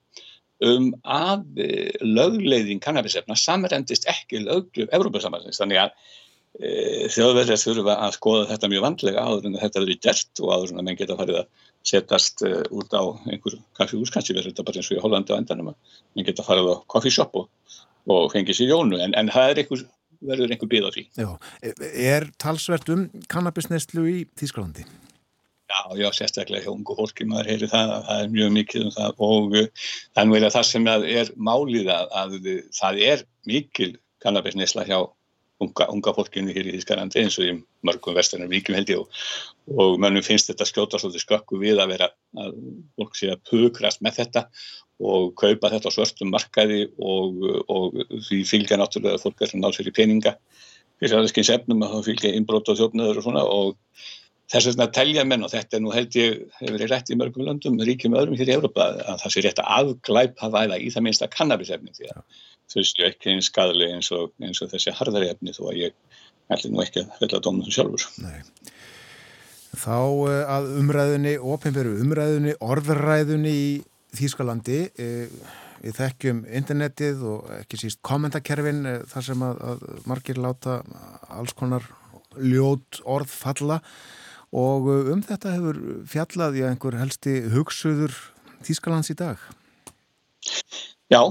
um að lögleiðin kannabisefna samrendist ekki lögjöf Evrópusambandins þannig að þjóðverðir þurfa að skoða þetta mjög vandlega áður en þetta verður gert og áður en menn geta farið að setast e, út á einhver kaffihús, kannski verður þetta bara eins og í Hollandi á endanum að menn geta farið á coffeeshop og, og fengið sér jónu en, en það er einhver, verður einhver bíð á því. Já, er talsvert um kannabisnestlu í Þýsklandi? Já, já, sérstaklega hjá ungu fólki maður heyri það, það er mjög mikið um það og þannig að það sem er málið að, að það er mikil kannabisnesla hjá unga, unga fólkinu hér í Þískarlandi eins og í mörgum vestarnir ríkjum held ég og, og mönnum finnst þetta skjóta svolítið skökku við að vera að fólk sé að pukrast með þetta og kaupa þetta á svörstum markaði og, og því fylgja náttúrulega að fólk er sem sér í peninga. Fyrir aðeins efnum að það fylgja innbrót og þjófnöður og svona og þess vegna telja menn og þetta er nú held ég hefur verið rétt í mörgum löndum, ríkjum öðrum hér í Európa að það sé rétt að afglæpa væða í það minnsta kannabisefni því að þau séu ekki eins skadlega eins og, eins og þessi harðari efni þó að ég ætli nú ekki að velja að dóma það sjálfur. Nei. Þá eh, að umræðunni, ofinveru umræðunni, orðræðunni í Þýskalandi, eh, við þekkjum internetið og ekki síst kommentarkerfin eh, þar sem að, að margir láta alls konar ljót orð falla og um þetta hefur fjallað í einhver helsti hugsuður Þýskalands í dag. Já,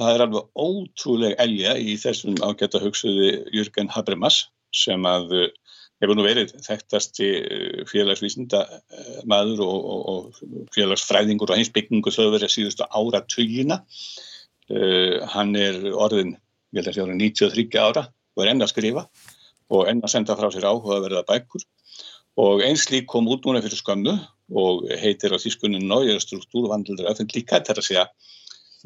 það er alveg ótrúleg elja í þessum ágæta hugsuði Jürgen Habermas sem að eh, hefur nú verið þekktasti eh, félagsvísinda eh, maður og, og, og félagsfræðingur og heimsbyggingu þau verið síðustu ára tugina. Uh, hann er orðin, ég held að það sé orðin 93 ára og er enn að skrifa og enn að senda frá sér áhuga að verða bækur og eins lík kom út núna fyrir skömmu og heitir á þýskunni Nájör struktúrvandlur öfnlíka, þetta er að segja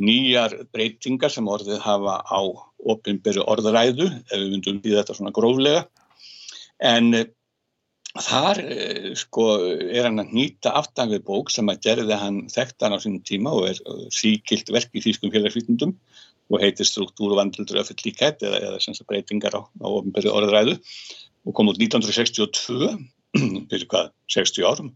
nýjar breytingar sem orðið hafa á opinberu orðræðu, ef við myndum í þetta svona gróflega. En eh, þar eh, sko, er hann að nýta aftan við bók sem að gerði hann þekktan á sínum tíma og er eh, síkilt verk í þýskum félagsvítundum og heitir struktúru vandildur öfell líkætt eða, eða sem breytingar á, á ofnbyrju orðræðu og kom út 1962 fyrir hvað, 60 árum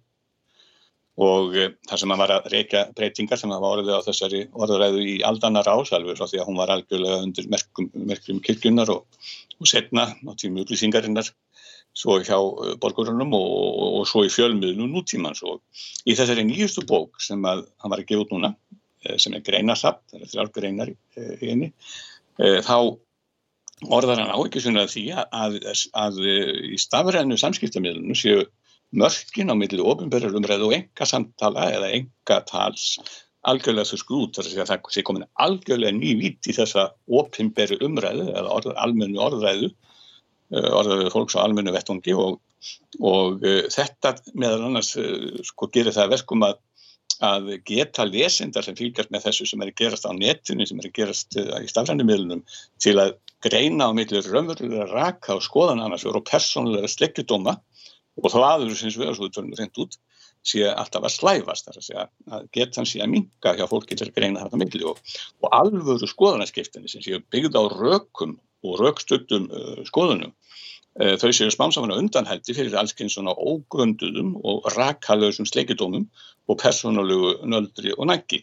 og e, þar sem hann var að reyka breytingar sem hafa orðið á þessari orðuræðu í aldana rásalvi svo því að hún var algjörlega undir merkum, merkum kirkjunar og, og setna á tímu upplýsingarinnar svo hjá eh, borgurunum og, og, og svo í fjölmiðlum nútímans. Og í þessari nýjustu bók sem að hann var að gefa út núna eh, sem er greinarsapt, það er þrjálf greinar eh, í henni, þá orðar hann á ekki svona því að, að, að í stafræðinu samskiptamíðlunum séu mörkin á millið ofinberður umræðu og enga samtala eða enga tals algjörlega þessu skrút þar að það sé komin algjörlega ný vít í þessa ofinberðu umræðu eða orð, almennu orðræðu Eh, orðaðið fólks á almennu vettvangi og, og uh, þetta meðal annars uh, sko gerir það verkum að, að geta lesendar sem fylgjast með þessu sem er gerast á netinu, sem er gerast uh, í stafrænumilunum til að greina á millir raunverulega raka og skoðan annars og persónulega slekkjudóma og þá aður við erum svo reynd út sé alltaf að slæfast þar að segja að geta hann sé að minga hjá fólki til að greina þetta milli og, og alvöru skoðanarskiptinni sem séu byggð á rökum og rökstuttum uh, skoðunum. Uh, þau séu spámsafann á undanhælti fyrir allsken svona ógrönduðum og rakalösum sleikidómum og persónulegu nöldri og næggi.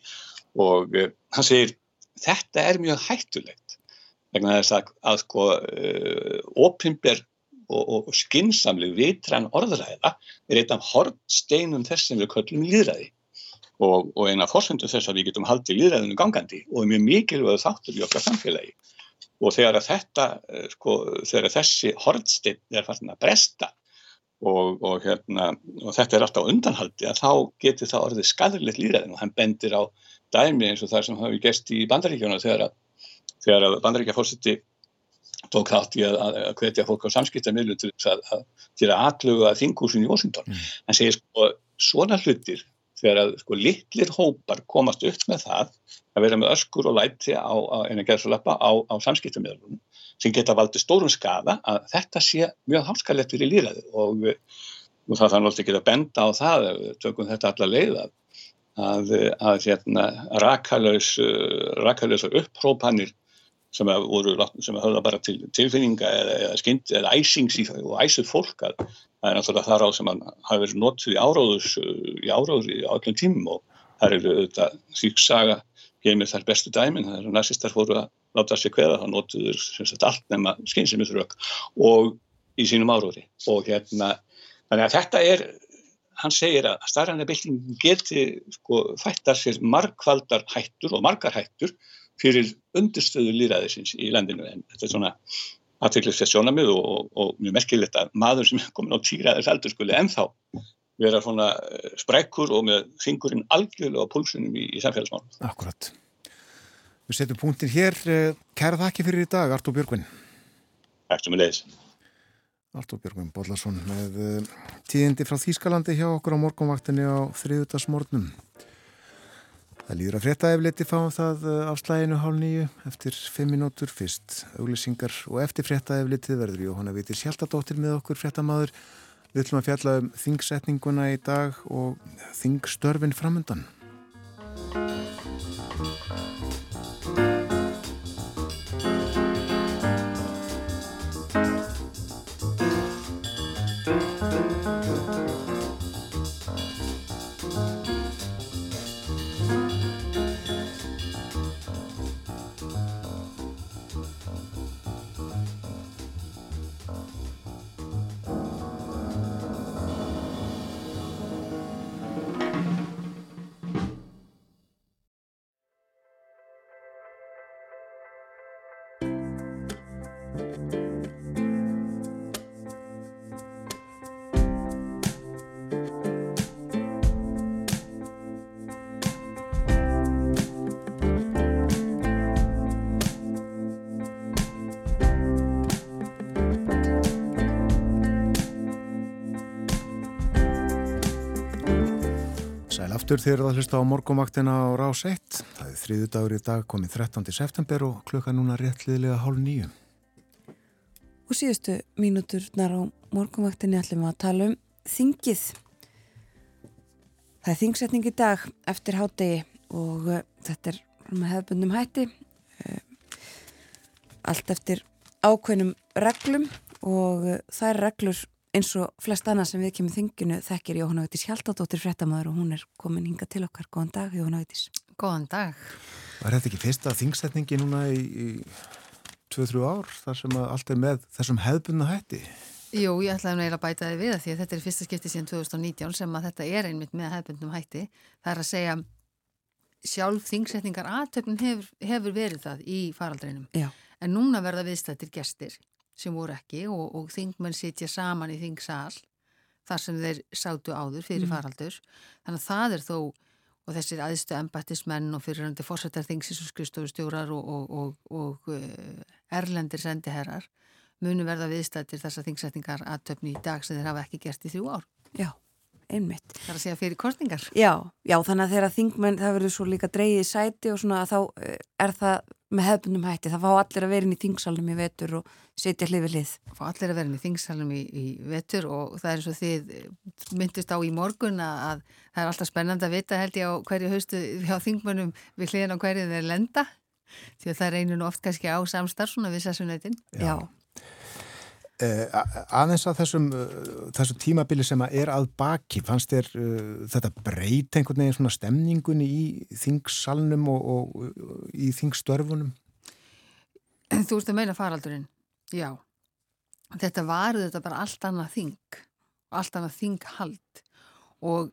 Og uh, hann segir þetta er mjög hættulegt vegna þess að, að sko opimber og, og skinsamleg vitran orðræða er eitt af hortsteinum þess sem við köllum líðræði. Og, og eina fórsöndu þess að við getum haldið líðræðinu gangandi og er mjög mikilvæg þáttur í okkar samfélagi og þegar þetta, eh, sko, þegar þessi hortstinn er farin að bresta og, og, hérna, og þetta er alltaf undanhaldi að þá getur það orðið skadrilegt líðræðin og hann bendir á dæmi eins og það sem hafi gæst í bandaríkjónu þegar að, að bandaríkja fórseti tók þátt í að, að hvetja fólk á samskiptamillu til að, að að þingúsin í Washington. Mm. Hann segir sko svona hlutir þegar að sko litlir hópar komast upp með það að vera með öskur og læti á, á á, á samskiptumöðlunum sem geta valdið stórum skafa að þetta sé mjög hálskalett fyrir líraði og, og það þannig ekki að benda á það tökum þetta alla leið að, að, að hérna, rakalös rakalös upprópanir sem voru sem höfða bara til tilfinninga eða, eða skynd eða æsings í, og æsuð fólk að það er náttúrulega þar á sem hann hafi verið notuð í áráðus í áráður í öllum tímum og það eru auðvitað síksaga geymið þar bestu dæmin, það eru næstistar fóru að láta sér hverða, það notuður sagt, allt nema skynsimiðrök og í sínum áróði og hérna þannig að þetta er hann segir að starranabilding geti sko, fættar sér margkvaldar hættur og margar hættur fyrir undirstöðu líraðisins í landinu en þetta er svona aðtrygglislega sjónamið og, og, og mjög merkilegt að maður sem er komin á týraðis aldur skuli ennþá vera svona eh, sprekkur og með fingurinn algjörlega á pólsunum í, í samfélagsmálum. Akkurat. Við setjum punktin hér. Eh, kæra þakki fyrir í dag, Artúr Björgvin. Takk sem við leiðis. Artúr Björgvin Bodlason með eh, tíðindi frá Þýskalandi hjá okkur á morgunvaktinni á þriðutarsmórnum. Það líður að fréttaefliti fáum það á slæginu hálf nýju eftir fimm minútur fyrst auglisingar og eftir fréttaefliti verður Jóhanna Vitir Sjaldadóttir með okkur fréttamaður Við ætlum að fjalla um þingsetninguna í dag og þingstörfin framöndan. Aftur þegar það hlusta á morgumvaktina á rás 1. Það er þriðu dagur í dag komið 13. september og klukka núna réttliðilega hálf nýju. Og síðustu mínuturnar á morgumvaktinni ætlum að tala um þingið. Það er þingsetning í dag eftir hádegi og uh, þetta er með hefðbundum hætti. Uh, allt eftir ákveðnum reglum og uh, þær reglur eins og flest annað sem við kemur þinginu þekkir Jóhanna Veitis Hjaltadóttir frettamæður og hún er komin hinga til okkar. Góðan dag, Jóhanna Veitis. Góðan dag. Var þetta ekki fyrsta þingsetningi núna í, í 2-3 ár þar sem að allt er með þessum hefðbunna hætti? Jú, ég ætlaði að bæta þið við það því að þetta er fyrsta skipti síðan 2019 sem að þetta er einmitt með hefðbundum hætti. Það er að segja sjálf þingsetningar aðtöfnum hefur, hefur verið það í faraldreinum. Já. En núna verða viðstættir gestir sem voru ekki og, og þingmenn sitja saman í þingsal þar sem þeir sátu áður fyrir Mm. faraldur. Þannig að það er þó og þessir aðstu embættismenn og fyrirhandi fórsetar þingsins og skrifstofustjórar og, og, og, og uh, erlendir sendiherrar munu verða viðstættir þessar þingsetningar aðtöfni í dag sem þeir hafa ekki gert í þrjú ár. Já, einmitt. Það er að segja fyrir kostningar. Já, já, þannig að þegar þingmenn, það verður svo líka dreigið í sæti og svona að þá eh, er það með hefbundum hætti. Það fá allir að vera inn í þingsalunum í vetur og setja hlið við hlið. Fá allir að vera inn í þingsalunum í, í vetur og það er eins og þið myndist á í morgun að, að það er alltaf spennandi að vita held ég á hverju haustu hjá þingmennum við hliðin á hverju þeir lenda því að það reynir nú oft kannski á samstarf svona við sessunautin. Já. Eh, a- aðeins að þessum, uh, þessum tímabili sem að er að baki, fannst þér uh, þetta breyt einhvern veginn svona stemningunni í þingsalnum og, og, í þingstörfunum? Þú ert að meina faraldurinn? Já. Þetta var þetta bara allt annað þing, allt annað þinghald og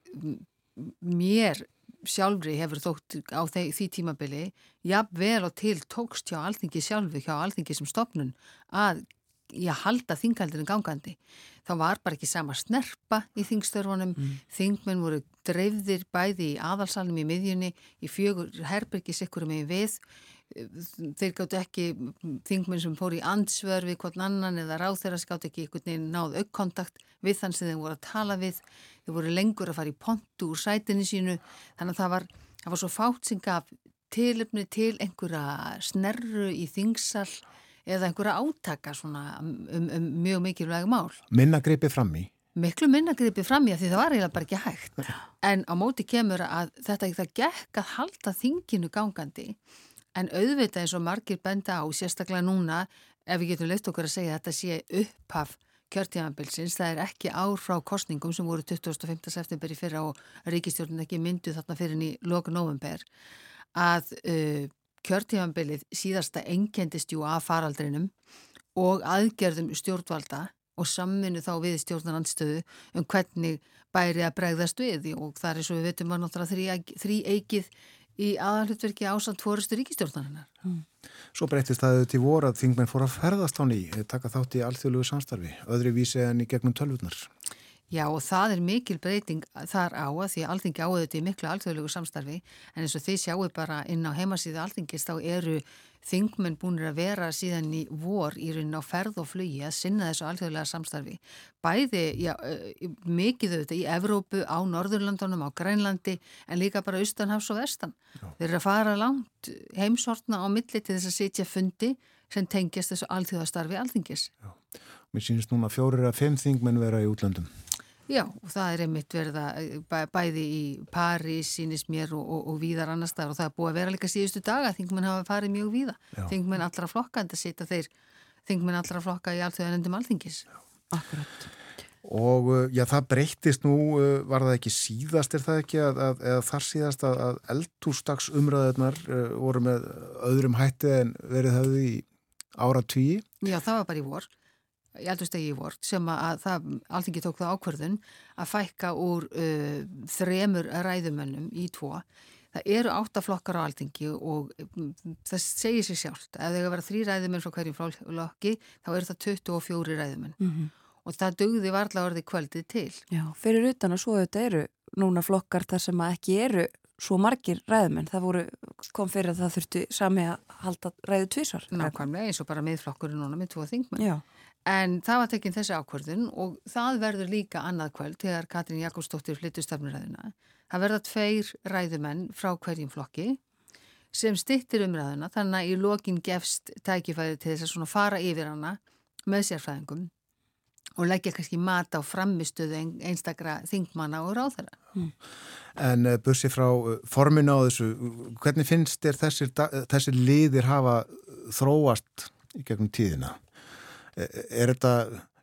mér sjálfri hefur þótt á því, því tímabili, jafnvel og til tókst hjá alþingi sjálfu, hjá alþingi sem stopnun að ég halda þinghaldinu gangandi. Það var bara ekki sama snerpa í þingstörfunum, þingmenn voru dreifðir bæði í aðalsalum í miðjunni, í fjögur herbergi sikkur með við, þeir gáttu ekki þingmenn sem fór í andsvör við hvern annan eða ráð þeirra skátt ekki einhvern veginn náð aukkontakt við þann sem þeir voru að tala við. Þeir voru lengur að fara í pontu úr sætinu sínu. Þannig að það var, það var svo fátt sem gaf tilöfni til einhverja snerru í þingsal eða einhverja átaka svona um, um, um mjög mikilvæg mál Minna gripið fram í? miklu minna gripið fram í að því það var eiginlega bara ekki hægt en á móti kemur að þetta það gekk að halda þinginu gangandi en auðvitað eins og margir benda á sérstaklega núna ef við getum leitt okkur að segja að þetta sé upphaf kjörtíðanbilsins, það er ekki ár frá kostningum sem voru 25. september í fyrra og ríkistjórnum ekki myndu þarna fyrir í loku november að uh, kjörtíðanbilið síðasta enkendist jú af faraldrinum og aðgerðum stjórnvalda og samminu þá við stjórnarandstöðu um hvernig bæri að bregðast við og það er svo við veitum að náttúrulega þrý, eikið í aðalhutverki ásand fórustu ríkistjórnarinnar. Svo breytist það til voru að þingmenn fór að ferðast á ný, taka þátt í alþjóðlugu samstarfi, öðru vísi en í gegnum tölvurnar. Já og það er mikil breyting þar á að því að alþingi áður þetta í miklu alþjóðlegu samstarfi en eins og þið sjáu bara inn á heimasíðu alþingis þá eru þingmenn búinir að vera síðan í vor í raunin á ferð og flugi að sinna þessu alþjóðlega samstarfi. Bæði já, mikið auðvitað í Evrópu, á Norðurlandunum, á Grænlandi en líka bara austanhafs og vestan. Já. Þeir eru að fara langt heimsortna á milli til þess að sitja fundi sem tengjast þessu alþjóðastarfi alþingis. Já. Mér sínist núna fjórir að fimm þingmenn vera í útlöndum. Já, og það er einmitt verða bæ, bæði í París, sínist mér og, og, og víðar annar staðar og það er búið að vera líka síðustu daga, þingmenn hafa farið mjög víða, Já. þingmenn allra flokka en það sita þeir, þingmenn allra flokka í allþjóðanendum alþingis. Akkurat. Og já, það breyttist nú, var það ekki síðast, er það ekki, að, að, eða þar síðast að, að eldúrstags umræðunar voru með öðrum hætti en verið hafði í ára tvíi? Já, það var bara í vor í eldurstegi í vort sem að það alþingi tók það ákverðun að fækka úr uh, þremur ræðumönnum í tvo. Það eru áttaflokkar á alþingi og um, það segir sér sjálft. Ef þegar vera þrý ræðumenn frá hverjum flokki þá eru það 24 ræðumenn mm -hmm. og það dugði varla orði kvöldið til. Já, fyrir utan að svo þetta eru núna flokkar þar sem að ekki eru svo margir ræðumenn. Það voru, kom fyrir að það þurfti sami að halda ræðu tvísar. Nákvæmlega eins og bara miðflokkurinn núna með tvo þingmenn. Já. En það var tekinn þessi ákvörðun og það verður líka annað kvöld þegar Katrín Jakobsdóttir flyttu stafnuræðuna. Það verða tveir ræðumenn frá hverjum flokki sem stittir umræðuna þannig að í lokin gefst tækifæri til þess að svona fara yfir hana með sérfræðingum og leggja kannski mat á framistöðu einstakra þingmanna og ráðara. Hmm. En uh, bussi frá uh, forminu á þessu, hvernig finnst þér þessir, þessir liðir hafa þróast í gegnum tíðina? Er þetta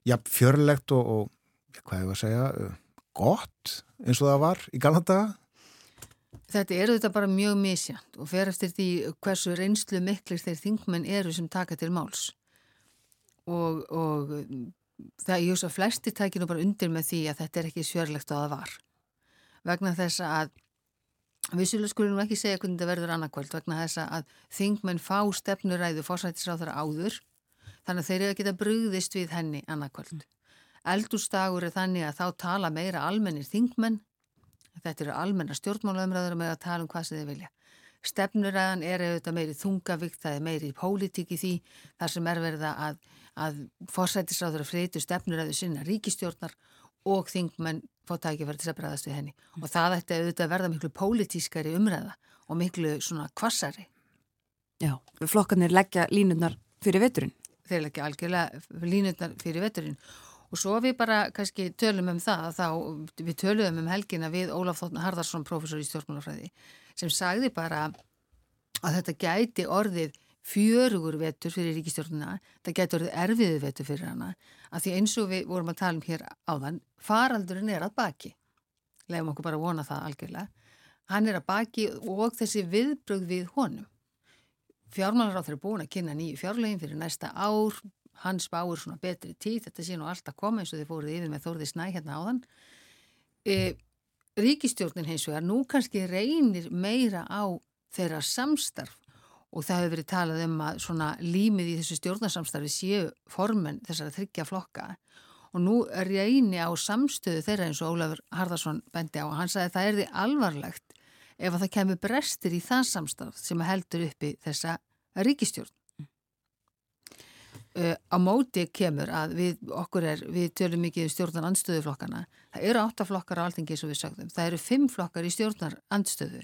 ja, fjörlegt og, og hvað ég var að segja, gott eins og það var í galanda? Þetta eru þetta bara mjög misjant og fer eftir því hversu reynslu miklir þeir þingmenn eru sem taka til máls. Og, og það ég að flesti tækir nú bara undir með því að þetta er ekki svörlegt að það var. Vegna þess að vissulega skulum við ekki segja hvernig þetta verður annarkvöld vegna þess að þingmenn fá stefnuræðu fórsættisráður áður þannig að þeir eru að geta brugðist við henni annarkvöld. Eldústagur er þannig að þá tala meira almennir þingmenn Þetta eru almenna stjórnmálaumræður með að tala um hvað sem þið vilja. Stefnuræðan er auðvitað meiri þungavíkt, það er meiri pólitík í því þar sem er verða að, að fórsættisráður að freytu stefnuræðu sinna ríkistjórnar og þingmenn fá tækifæri til að bregðast við henni. Mm. Og það ætti auðvitað að verða miklu pólitískari umræða og miklu svona kvassari. Já, flokkarnir leggja línutnar fyrir veturinn. Þeir leggja algjörlega línutnar fyrir veturinn. Og svo við bara kannski tölum um það, þá við tölum um helgina við Ólaf Þóttna Harðarsson, professor í stjórnmálafræði, sem sagði bara að þetta gæti orðið fjörugur vetur fyrir ríkistjórnuna, þetta gæti orðið erfiðu vetur fyrir hana, að því eins og við vorum að tala um hér áðan, faraldurinn er að baki, lefum okkur bara að vona það algjörlega, hann er að baki og þessi viðbröð við honum. Fjármálar á þeirra búin að kynna nýju fjárlegin fyrir næsta ár, hann spáur svona betri tíð, þetta sé nú alltaf koma eins og þið fóruð yfir með Þórði Snæ hérna áðan. E, Ríkistjórnin hins vegar nú kannski reynir meira á þeirra samstarf. Og það hefur verið talað um að svona límið í þessu stjórnarsamstarfi séu formen þessara þryggja flokka. Og nú reynir á samstöðu þeirra eins og Ólafur Harðarsson bendi á. Og hann sagði að það er því alvarlegt ef að það kemur brestir í það samstarf sem heldur uppi þessa ríkistjórn Uh, á móti kemur að við, okkur er, við tölum mikið um stjórnar andstöðuflokkana. Það eru áttaflokkar á alltingi og við sagðum. Það eru fimm flokkar í stjórnar andstöðu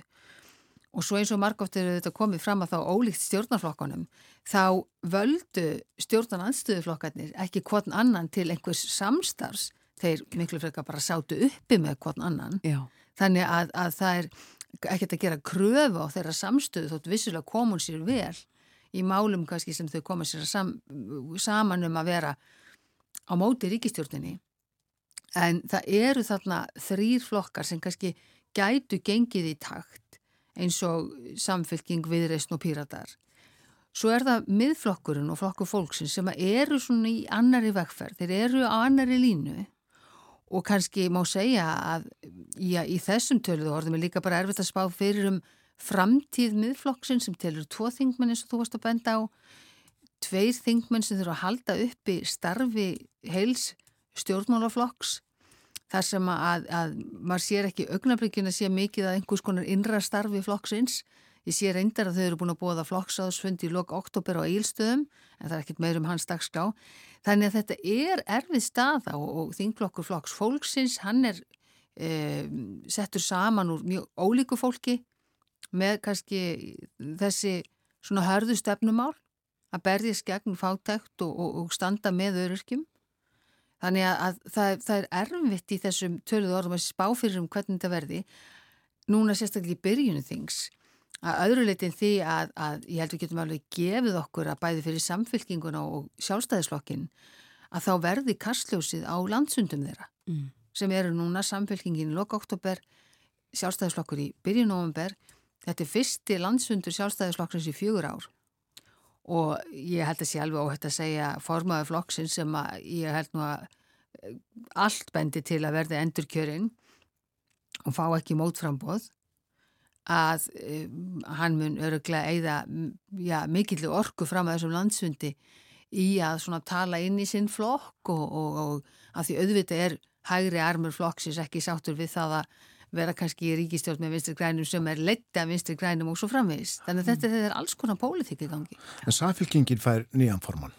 og svo eins og margótt eru þetta komið fram að þá ólíkt stjórnarflokkanum þá völdu stjórnar andstöðuflokkarnir ekki hvern annan til einhvers samstars þeir miklu frekar bara sátu uppi með hvern annan. Já. Þannig að, að það er ekkert að gera kröfu á þeirra samstöðu þótt vissulega komun sér vel í málum kannski sem þau koma sér sam, saman um að vera á móti ríkistjórninni. En það eru þarna þrýr flokkar sem kannski gætu gengið í takt eins og samfélking viðreysn og píratar. Svo er það miðflokkurinn og flokkur fólksinn sem eru svona í annari vegferð, þeir eru á annari línu og kannski má segja að já, í þessum töluðu orðum er líka bara erfitt að spá fyrir um framtíð miðflokksinn sem telur tvo þingmenn eins og þú varst að benda á. Tveir þingmenn sem þurfa að halda uppi starfi heils stjórnmálaflokks þar sem að, að maður sér ekki augnabrikjun að sé mikið að einhvers konar innra starfi flokksins ég sé reyndar að þau eru búin að búa það flokksáðsfundi í lok oktober á eilstöðum en það er ekkit meir um hans dagskrá þannig að þetta er erfið staða og, og þingflokkur flokks fólksins hann er e, settur saman úr mjög ólíku fólki með kannski þessi svona hörðu stefnumál að berðist gegn fátækt og, og, og standa með öryrkjum. Þannig að, að það, það er erfitt í þessum töluðu orðum að spá fyrir um hvernig þetta verði. Núna sérstaklega í byrjunu þings að öðruleitin því að, að ég held við getum alveg gefið okkur að bæði fyrir samfélkinguna og sjálfstæðislokkin að þá verði kastljósið á landsundum þeirra mm. sem eru núna samfélkingin í loka oktober, sjálfstæðislokkur í byrjunóvember Þetta er fyrsti landsundur sjálfstæðisflokksins í fjögur ár. Og ég held að sé alveg óhætt að segja formaðu flokksins sem að ég held nú að eh, allt bendi til að verði endurkjörinn og fá ekki mótframbóð að um, hann mun öruglega eigða ja, mikillu orku fram að þessum landsundi í að svona tala inn í sinn flokk og, og, og að því auðvitað er hægri armur flokksins ekki sáttur við það að vera kannski í ríkistjórn með vinstri grænum sem er leitt af vinstri grænum og svo framvegist. Þannig að þetta, er alls konar pólitík í gangi. En samfélkingin fær nýjan formann?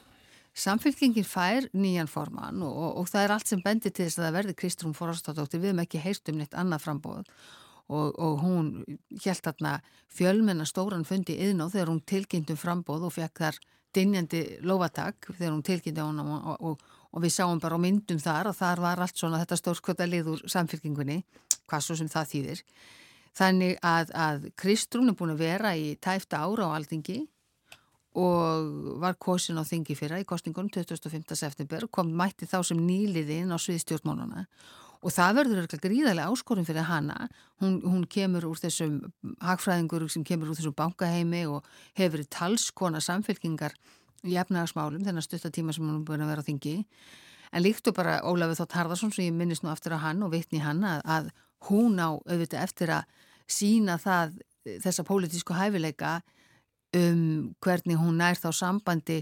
Samfélkingin fær nýjan formann og, og, og það er allt sem bendir til þess að það verði Kristrún Forastadóttir. Við hefum ekki heyrt um neitt annað frambóð og, og hún held þarna fjölmenna stóran fundi yðn og þegar hún tilkynntum frambóð og fekk þar dinjandi lovatak þegar hún tilkynnti á hún og við sáum bara á myndum þar að þar var allt svona þetta stórskvölda liður samfélkingunni hvað svo sem það þýðir. Þannig að, að Kristrún er búin að vera í tæfta ára á aldingi og var kosin á þingi fyrra í kostingunum 25. september kom mætti þá sem nýliði inn á sviðstjórnmáluna og það verður gríðarlega áskorun fyrir hana. Hún, hún kemur úr þessum hagfræðingur sem kemur úr þessum bankaheimi og hefur verið talskona samfélkingar í efnagasmálum þennan stuttatíma sem hún er búin að vera á þingi. En líktu bara Ólafur Þótt Harðarsson sem ég minnist nú aftur á hann og vitni hann að, að hún á auðvitað eftir að sína það þessa pólitísku hæfileika um hvernig hún nær þá sambandi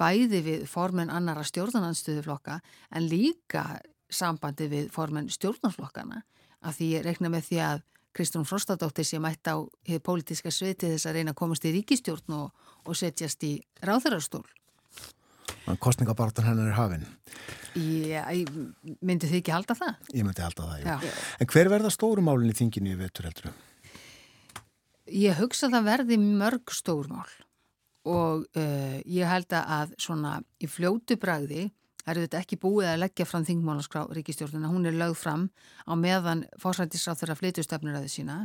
bæði við formen annara stjórnarnanstöðuflokka en líka sambandi við formen stjórnarflokkana af því ég rekna með því að Kristján Frostadóttir sem mætti á pólitíska sviti þess að reyna að komast í ríkistjórn og, og setjast í ráðherrarstól. Kostningabartan hennar er hafinn. Já, myndi þið ekki halda það? Ég myndi halda það, já. já. En hver verða stórumálinn í þinginu í vetur heldur þau? Ég hugsa að það verði mörg stórmál og uh, ég held að svona í fljótu bragði er þetta ekki búið að leggja fram þingmálaskrá ríkistjórnuna, hún er lögð fram á meðan fórsættisráð þeirra flytustefnir að þið sína.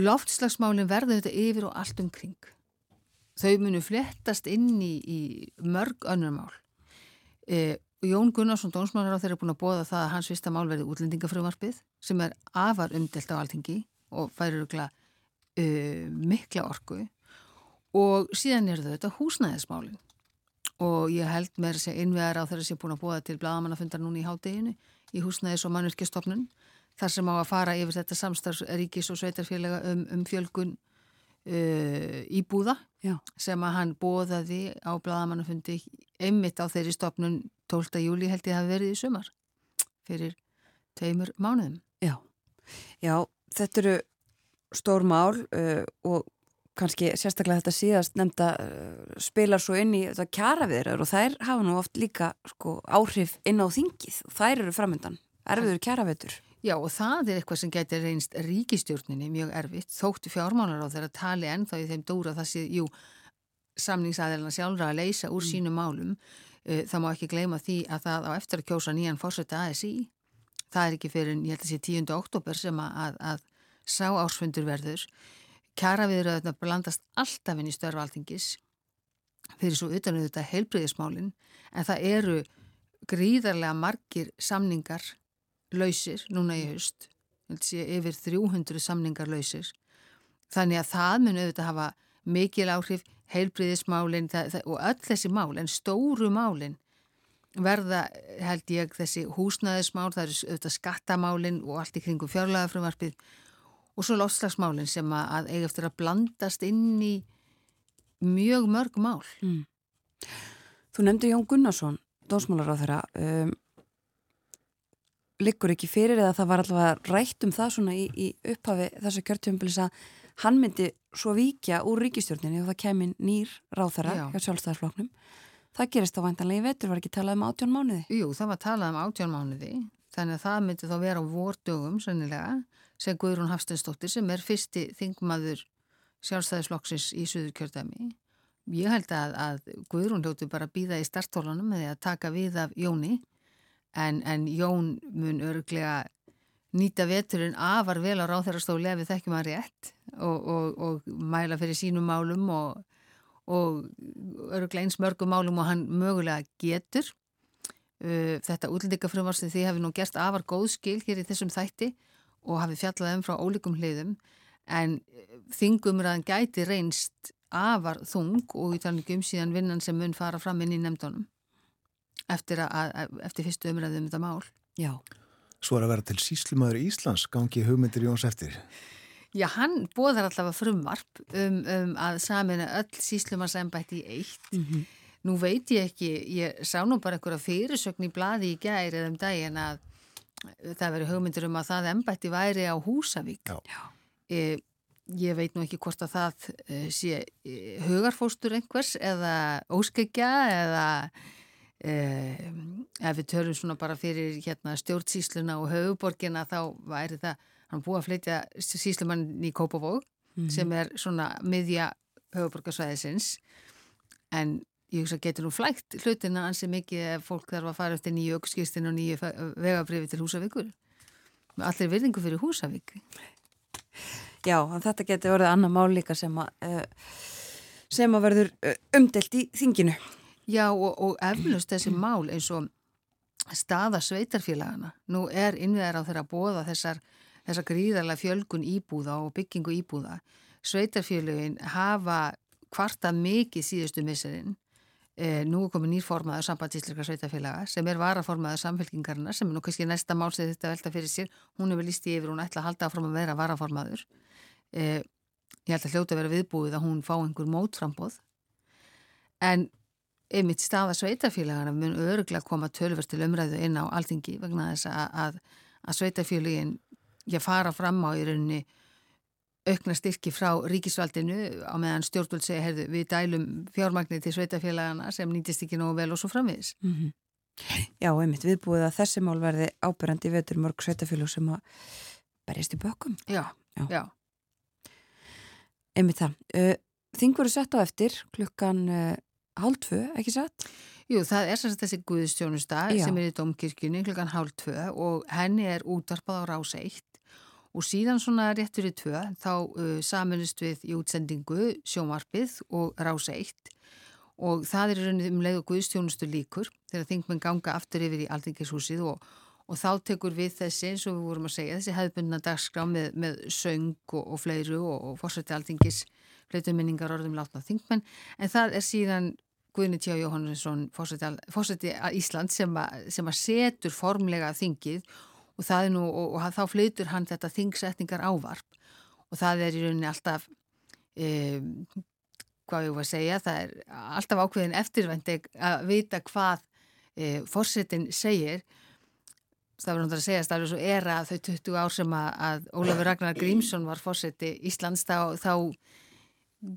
Loftslagsmálinn verður þetta yfir og allt umkring. Þau munu flettast inn í, í mörg önnur mál. Uh, Jón Gunnarsson, dónsmálar á þeirra er búin að bóða það að hans vista mál verði útlendingafröðmarfið sem er afar umdelt á alþingi og ykla uh, mikla orku og síðan er þetta húsnæðismálinn og ég held með þess að innvegar á þeirra sem er búin að búa til bladamannafundar núna í hádeginu í húsnæðis og mannvirkjastofnun þar sem á að fara yfir þetta samstarfsríkis og sveitarfélaga um, um fjölgun uh, íbúða Já. sem að hann bóðaði á bladamannafundi einmitt á þeirri stofnun 12. júli held ég hafi verið í sumar fyrir tveimur mánuðum. Já, Já þetta eru stór mál uh, og kannski sérstaklega þetta síðast nefnda uh, spilar svo inn í þetta kjaraviðrar og þær hafa nú oft líka sko, áhrif inn á þingið og þær eru framöndan, erfiður kjaravitur. Já og það er eitthvað sem getur reynst ríkistjórninni mjög erfitt þóttu fjármálar á þeirra tali ennþá í þeim dóra það sé, jú, samningsaðelina sjálfra að leysa úr mm. sínum málum uh, það má ekki gleyma því að það á eftir að kjósa nýjan fórsetta ASI það er ekki fyrir, ég held að sé 10. oktober sem að, að sá ársfundur verður kjara þetta blandast alltaf inn í störfaldingis fyrir svo utanum þetta heilbreyðismálin en það eru gríðarlega margir samningar lausir núna í haust. Yfir 300 samningar lausir. Þannig að það mun auðvitað hafa mikil áhrif heilbreyðismálin og öll þessi mál en stóru málin verða held ég þessi húsnæðismál það eru auðvitað skattamálin og allt í kringum fjárlæðafrömmarpið og svo lofslagsmálinn sem að eiga eftir að blandast inn í mjög mörg mál. Mm. Þú nefndi Jón Gunnarsson, dósmálar á þeirra, um, liggur ekki fyrir eða það var allavega rætt um það svona í, í upphafi þessu kjörtjömbilis að hann myndi svo vikja úr ríkistjórninni og það kemur nýr ráþara hjá sjálfstæðarfloknum. Það gerist á vantanlega í vetur, var ekki talað um átjón mánuði? Jú, það var talað um átjón mánuði, þannig að það myndi þá vera á vordögum sannilega sem Guðrún Hafstensdóttir sem er fyrsti þingmaður sjálfstæðisflokksins í Suðurkjördæmi. Ég held að, að Guðrún hljótu bara býða í startólunum með að taka við af Jóni en, en Jón mun örglega nýta veturinn afar vel á ráþærastóli ef við þekkjum að rétt og, og, og mæla fyrir sínum málum og, og örglega eins mörgum málum og hann mögulega getur. Uh, þetta útlendingafrömmarstu því hefur nú gert afar góð skil hér í þessum þætti og hafi fjallað um frá ólíkum hliðum en eh, þingumræðan gæti reynst afar þung og í talningum síðan vinnan sem mun fara fram inn í nefndunum eftir, að, eftir fyrstu umræðum um þetta mál. Já. Svo er að vera til síslumadur í Íslands, gangi hugmyndir Jóns eftir. Já, hann bóðar allavega frumvarp um, um að samina öll síslumarsembætti í eitt. Mm -hmm. Nú veit ég ekki, ég sá nú bara einhverja fyrirsögn í bladi í gæri eða um daginn að það veri hugmyndir um að það embætti væri á Húsavík. E, ég veit nú ekki hvort að það e, sé e, hugarfóstur einhvers eða óskegja eða e, ef við törum svona bara fyrir hérna, stjórnsísluna og höfuborgina þá væri það hann búið að flytja síslumann í Kópavóg mm -hmm. sem er svona miðja höfuborgarsvæðisins en ég hugsa getur nú flægt hlutina ansi mikið ef fólk þarf að fara eftir nýju aukskistinu og nýju vegabrifi til Húsavíkur með allir virðingu fyrir Húsavík Já, þetta getur verið annar mál líka sem að uh, sem að verður uh, umdelt í þinginu. Já og, og eflust þessi mál eins og staða sveitarfélagana. Nú er innveðar á þeirra að bóða þessar, þessar gríðarlega fjölgun íbúða og byggingu íbúða. Sveitarfélagin hafa kvarta mikið síðustu misserinn. E, nú er komið nýrformaður sambandsísleika sveitarfélaga sem er varaformaður samfélkingarna sem er nú kannski næsta mál sem þetta velta fyrir sér. Hún hefur líst í yfir, hún ætla að halda áfram að vera varaformaður. E, ég held að hljóta að vera viðbúið að hún fá einhver mótframbóð. En einmitt staða sveitarfélagana mun öruglega koma tölverst til umræðu inn á alþingi vegna þess að, að, að sveitarfélagin ég fara fram á í rauninni aukna styrki frá ríkisvaldinu á meðan stjórnvöld segja, heyrðu, við dælum fjármagnir til sveitafélagana sem nýtist ekki nógu vel og svo framviðis. Mm -hmm. Já, einmitt, viðbúið að þessi mál verði ábyrjandi vetur mörg sveitafélag sem að berjast í bökum. Já, já. já. Einmitt það. Þing voru sett á eftir klukkan uh, hálf tvö, ekki sett? Jú, það er sérst þessi Guðstjónusta sem er í domkirkjunni klukkan hálf tvö og henni er útvarpað á rás eitt og síðan svona réttur í tvö þá uh, saminist við í útsendingu sjómarpið og rása eitt. Og það er raunnið um leið og guðstjónustu líkur þegar þingmenn ganga aftur yfir í aldingishúsið og, og þá tekur við þessi eins og við vorum að segja þessi hefðbundna dagskrá með, með söng og, og fleiru og, og fórsætti aldingis fleitumminningar orðum látna þingmenn. En það er síðan Guðni Tjá Jóhannesson fórsætti Ísland sem, a, sem að setur formlega þingið og það er nú, og, og þá flytur hann þetta þingsetningar ávarp. Og það er í rauninni alltaf e, hvað ég var að segja það er alltaf ákveðin eftirvendi að vita hvað e, fórsetin segir. Það verður náttúrulega að segja að það er svo era þau 20 ár sem að Ólafur Ragnar Grímsson var fórseti Íslands þá, þá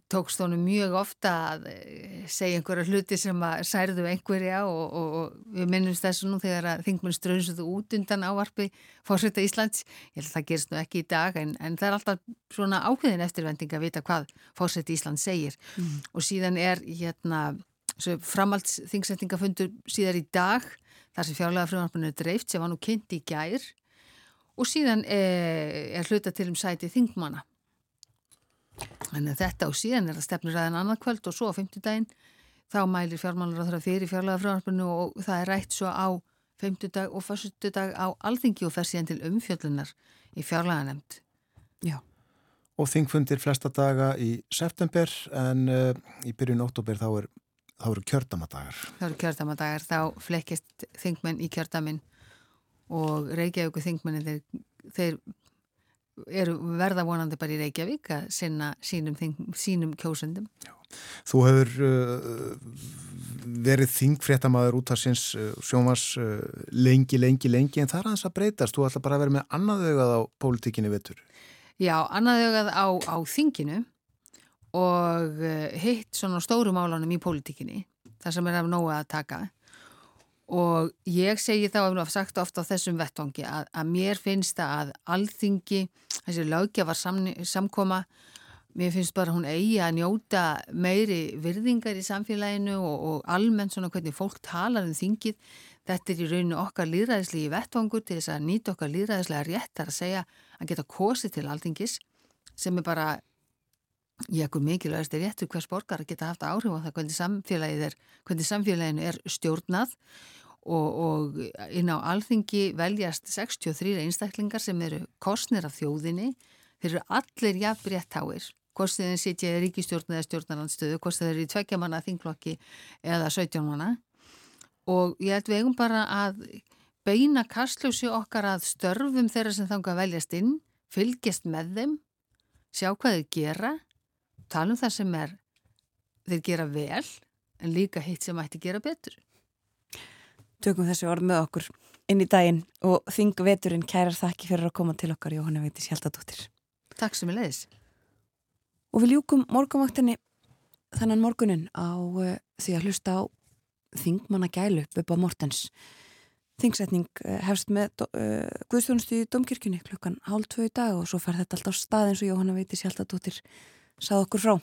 tókst honum mjög ofta að eh, segja einhverja hluti sem að særðu einhverja og, og, og við minnumst þessu nú þegar að þingmenn ströðsuðu út undan ávarfi fórsetta Íslands. Ég held að það gerist nú ekki í dag en, en það er alltaf svona ákveðin eftirvending að vita hvað fórsetta Íslands segir. Mm. og síðan er hérna framalds þingsettingafundur síðar í dag þar sem fjárlega frumarpunni er dreift sem var nú kynnt í gær. Og síðan er, er hluta til um sæti þingmanna Þannig að þetta og síðan er það stefnir aðeins annað kvöld og svo á fymtudaginn þá mælir fjármálur á þeirra fyrir frá og það er rætt svo á fymtudag og fyrstudag á alþingi og fer síðan til umfjöllunar í fjárlega nefnd. Já. Og þingfundir flesta daga í september en uh, í byrjun óttúber þá eru er kjördamadagar. Það eru kjördamadagar, þá flekkist þingmenn í kjördamin og Reykjavík þingmennin þeir, þeir eru verða vonandi bara í Reykjavík að sinna sínum, sínum kjósundum. Já. Þú hefur uh, verið þingfréttamaður út af sinns uh, sjómas uh, lengi, lengi, lengi en það er aðeins að breytast. Þú ætla bara að vera með annaðaugað á pólitíkinni vettur. Já, annaðaugað á, á þinginu og uh, hitt svona stórum álánum í pólitíkinni, þar sem er af nóga að taka og ég segi þá, ef við hafum sagt ofta á þessum vettvangi, að, að mér finnst að alþingi, þessi lögjafar samkoma, mér finnst bara hún eigi að njóta meiri virðingar í samfélaginu og, og almennt svona hvernig fólk talar um þingið. Þetta er í rauninu okkar líðræðislegi vettvangur til þess að nýta okkar líðræðislega réttar að segja að geta kosið til alþingis sem er bara ég ekkur mikilvægast er réttu hvers borgar geta haft áhrif á það hvernig samfélagið er, hvernig samfélaginu er stjórnað og, og inn á alþingi veljast 63 einstaklingar sem eru kostnir af þjóðinni. Þeir eru allir jafnbréttáir hvort þeir sitja í ríkistjórn eða stjórnarandstöðu hvort þeir eru í tveggjamanna þinglokki eða 17 manna. Og ég við eigum bara að beina kastljósi okkar að störfum þeirra sem þanga veljast inn fylgjast með þeim sjá hvað þeir gera tala um það sem er þeir gera vel en líka hitt sem ætti gera betur. Tökum þessi orð með okkur inn í daginn og þing veturinn kærar þakki fyrir að koma til okkar Jóhanna Veitis Hjaltadóttir. Takk sem ég leiðis Og við ljúkum morgunvaktinni þannan morgunin á uh, því að hlusta á þingmanna gælu Bubba Mortens. Þingsetning uh, hefst með uh, Guðstjónustu í Domkirkjunni klukkan hálf tvö í dag og svo fer þetta alltaf stað eins og Jóhanna Veitis Hjaltadóttir sað okkur frá.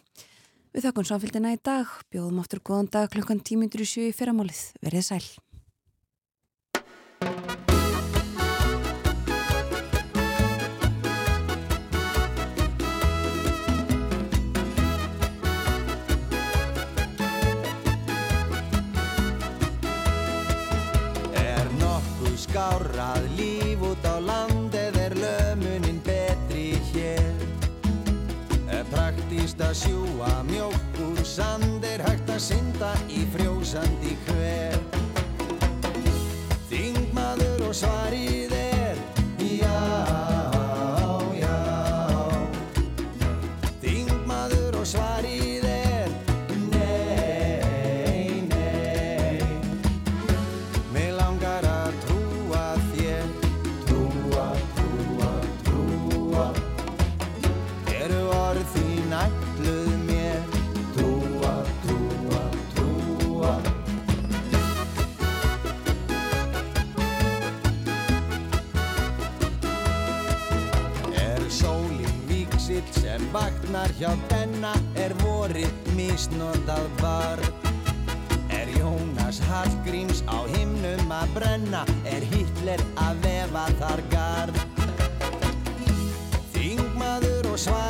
Við þakkum samfélgina í dag, bjóðum aftur góðan dag kl. 10.07 í fyrramálið. Verðið sæl. Skárað hægt að sjúa mjókur sand er hægt að synda í frjósandi hver. Dyrnar hjá benna er vorið misnotað varð Er Jónas Hallgríms á himnum að brenna Er Hitler að vefa þar garð. Þingmaður og svar